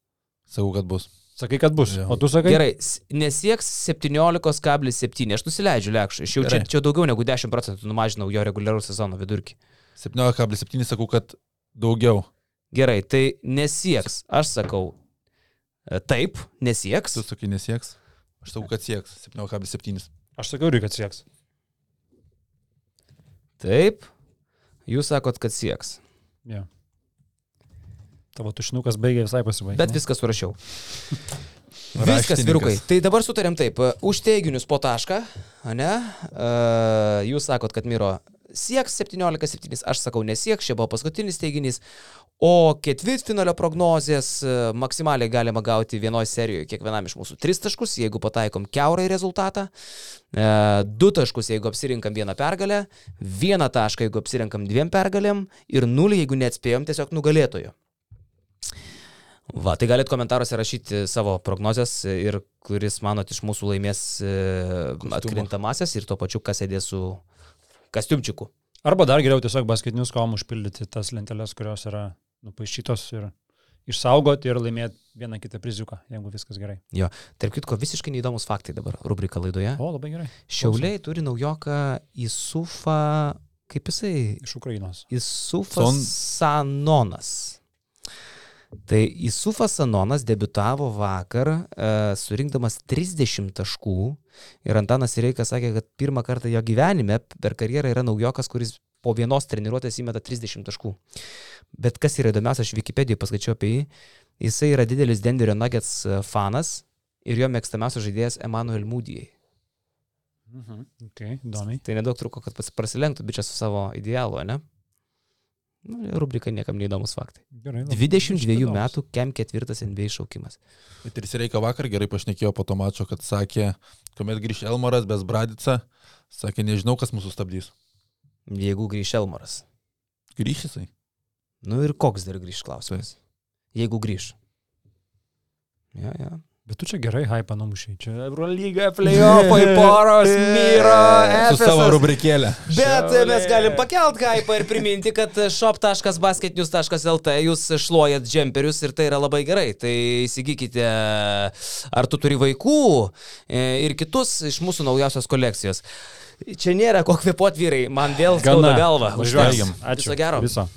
Sakau, kad bus. Sakai, kad bus. O tu sakai? Gerai, nesieks 17,7. Aš nusileidžiu lėkščiai. Aš jau čia, Gerai. čia daugiau negu 10 procentų numažinau jo reguliarų sezono vidurkį. 17,7 sakau, kad daugiau. Gerai, tai nesieks. Aš sakau, e, taip, nesieks. Tu sakai, nesieks. Aš sakau, kad sieks 17,7. Aš sakiau, reikia sieks. Taip. Jūs sakot, kad sieks. Ja. Tavo tušinukas baigė visai pasibaigti. Bet viską surašiau. [LAUGHS] Viskas, vyrukai. Tai dabar sutarėm taip. e, Už teiginius po tašką, ne? Uh, jūs sakot, kad Miro sieks 17,7, aš sakau nesieks, čia buvo paskutinis teiginys. O ketvirtfinalio prognozijas e, maksimaliai galima gauti vienoje serijoje kiekvienam iš mūsų 3 taškus, jeigu pataikom keurai rezultatą, 2 taškus, jeigu apsirinkam vieną pergalę, 1 tašką, jeigu apsirinkam dviem pergalėm ir 0, jeigu neatspėjom tiesiog nugalėtojo. Va, tai galit komentaruose rašyti savo prognozes ir kuris manot iš mūsų laimės e, atkrintamasias ir tuo pačiu, kas sėdės su kostiumčiuku. Arba dar geriau tiesiog basketinius kom užpildyti tas lenteles, kurios yra nupaišytos ir išsaugoti ir laimėti vieną kitą priziuką, jeigu viskas gerai. Tarp kitko, visiškai neįdomus faktai dabar rubrika laidoje. O, labai gerai. Šiauliai turi naujoką Isufą, kaip jisai? Iš Ukrainos. Isufas Son- Sanonas. Tai Isufas Sanonas debitavo vakar, e, surinkdamas 30 taškų ir Antanas Reikas sakė, kad pirmą kartą jo gyvenime per karjerą yra naujokas, kuris po vienos treniruotės įmeta 30 taškų. Bet kas yra įdomiausia, aš Wikipedijoje paskaičiau apie jį, jisai yra didelis Denverio Nuggets e, fanas ir jo mėgstamiausias žaidėjas Emanuel Moody. Mhm. Ok, įdomiai. Tai nedaug truko, kad prasilenktų bičias su savo idealu, ne? Nu, rubrika niekam neįdomus faktai. Gerai. labai 22 įdomus. metų kem ketvirtas NBA šaukimas. Bet ir Sireika vakar gerai pašnekėjo po to mačo, kad sakė, kuomet grįž Elmaras bez Bradica, sakė, nežinau, kas mūsų stabdys. Jeigu grįž Elmaras. Grįš jisai. Nu ir koks dar grįž klausimas? Jeigu grįž. Ja, ja. Bet tu čia gerai hype numušiai. Čia Eurolyga, playoffai, [LAUGHS] poros, Myra, Su savo rubrikėlė. Bet Šiaulė. mes galim pakelt hypą ir priminti, kad shop.basketnews.lt jūs šluojat džemperius ir tai yra labai gerai. Tai įsigykite, ar tu turi vaikų e, ir kitus iš mūsų naujausios kolekcijos. Čia nėra ko kvepuot vyrai, man vėl skauda galva. Važiuojam. Ačiū. Viso gero. Viso.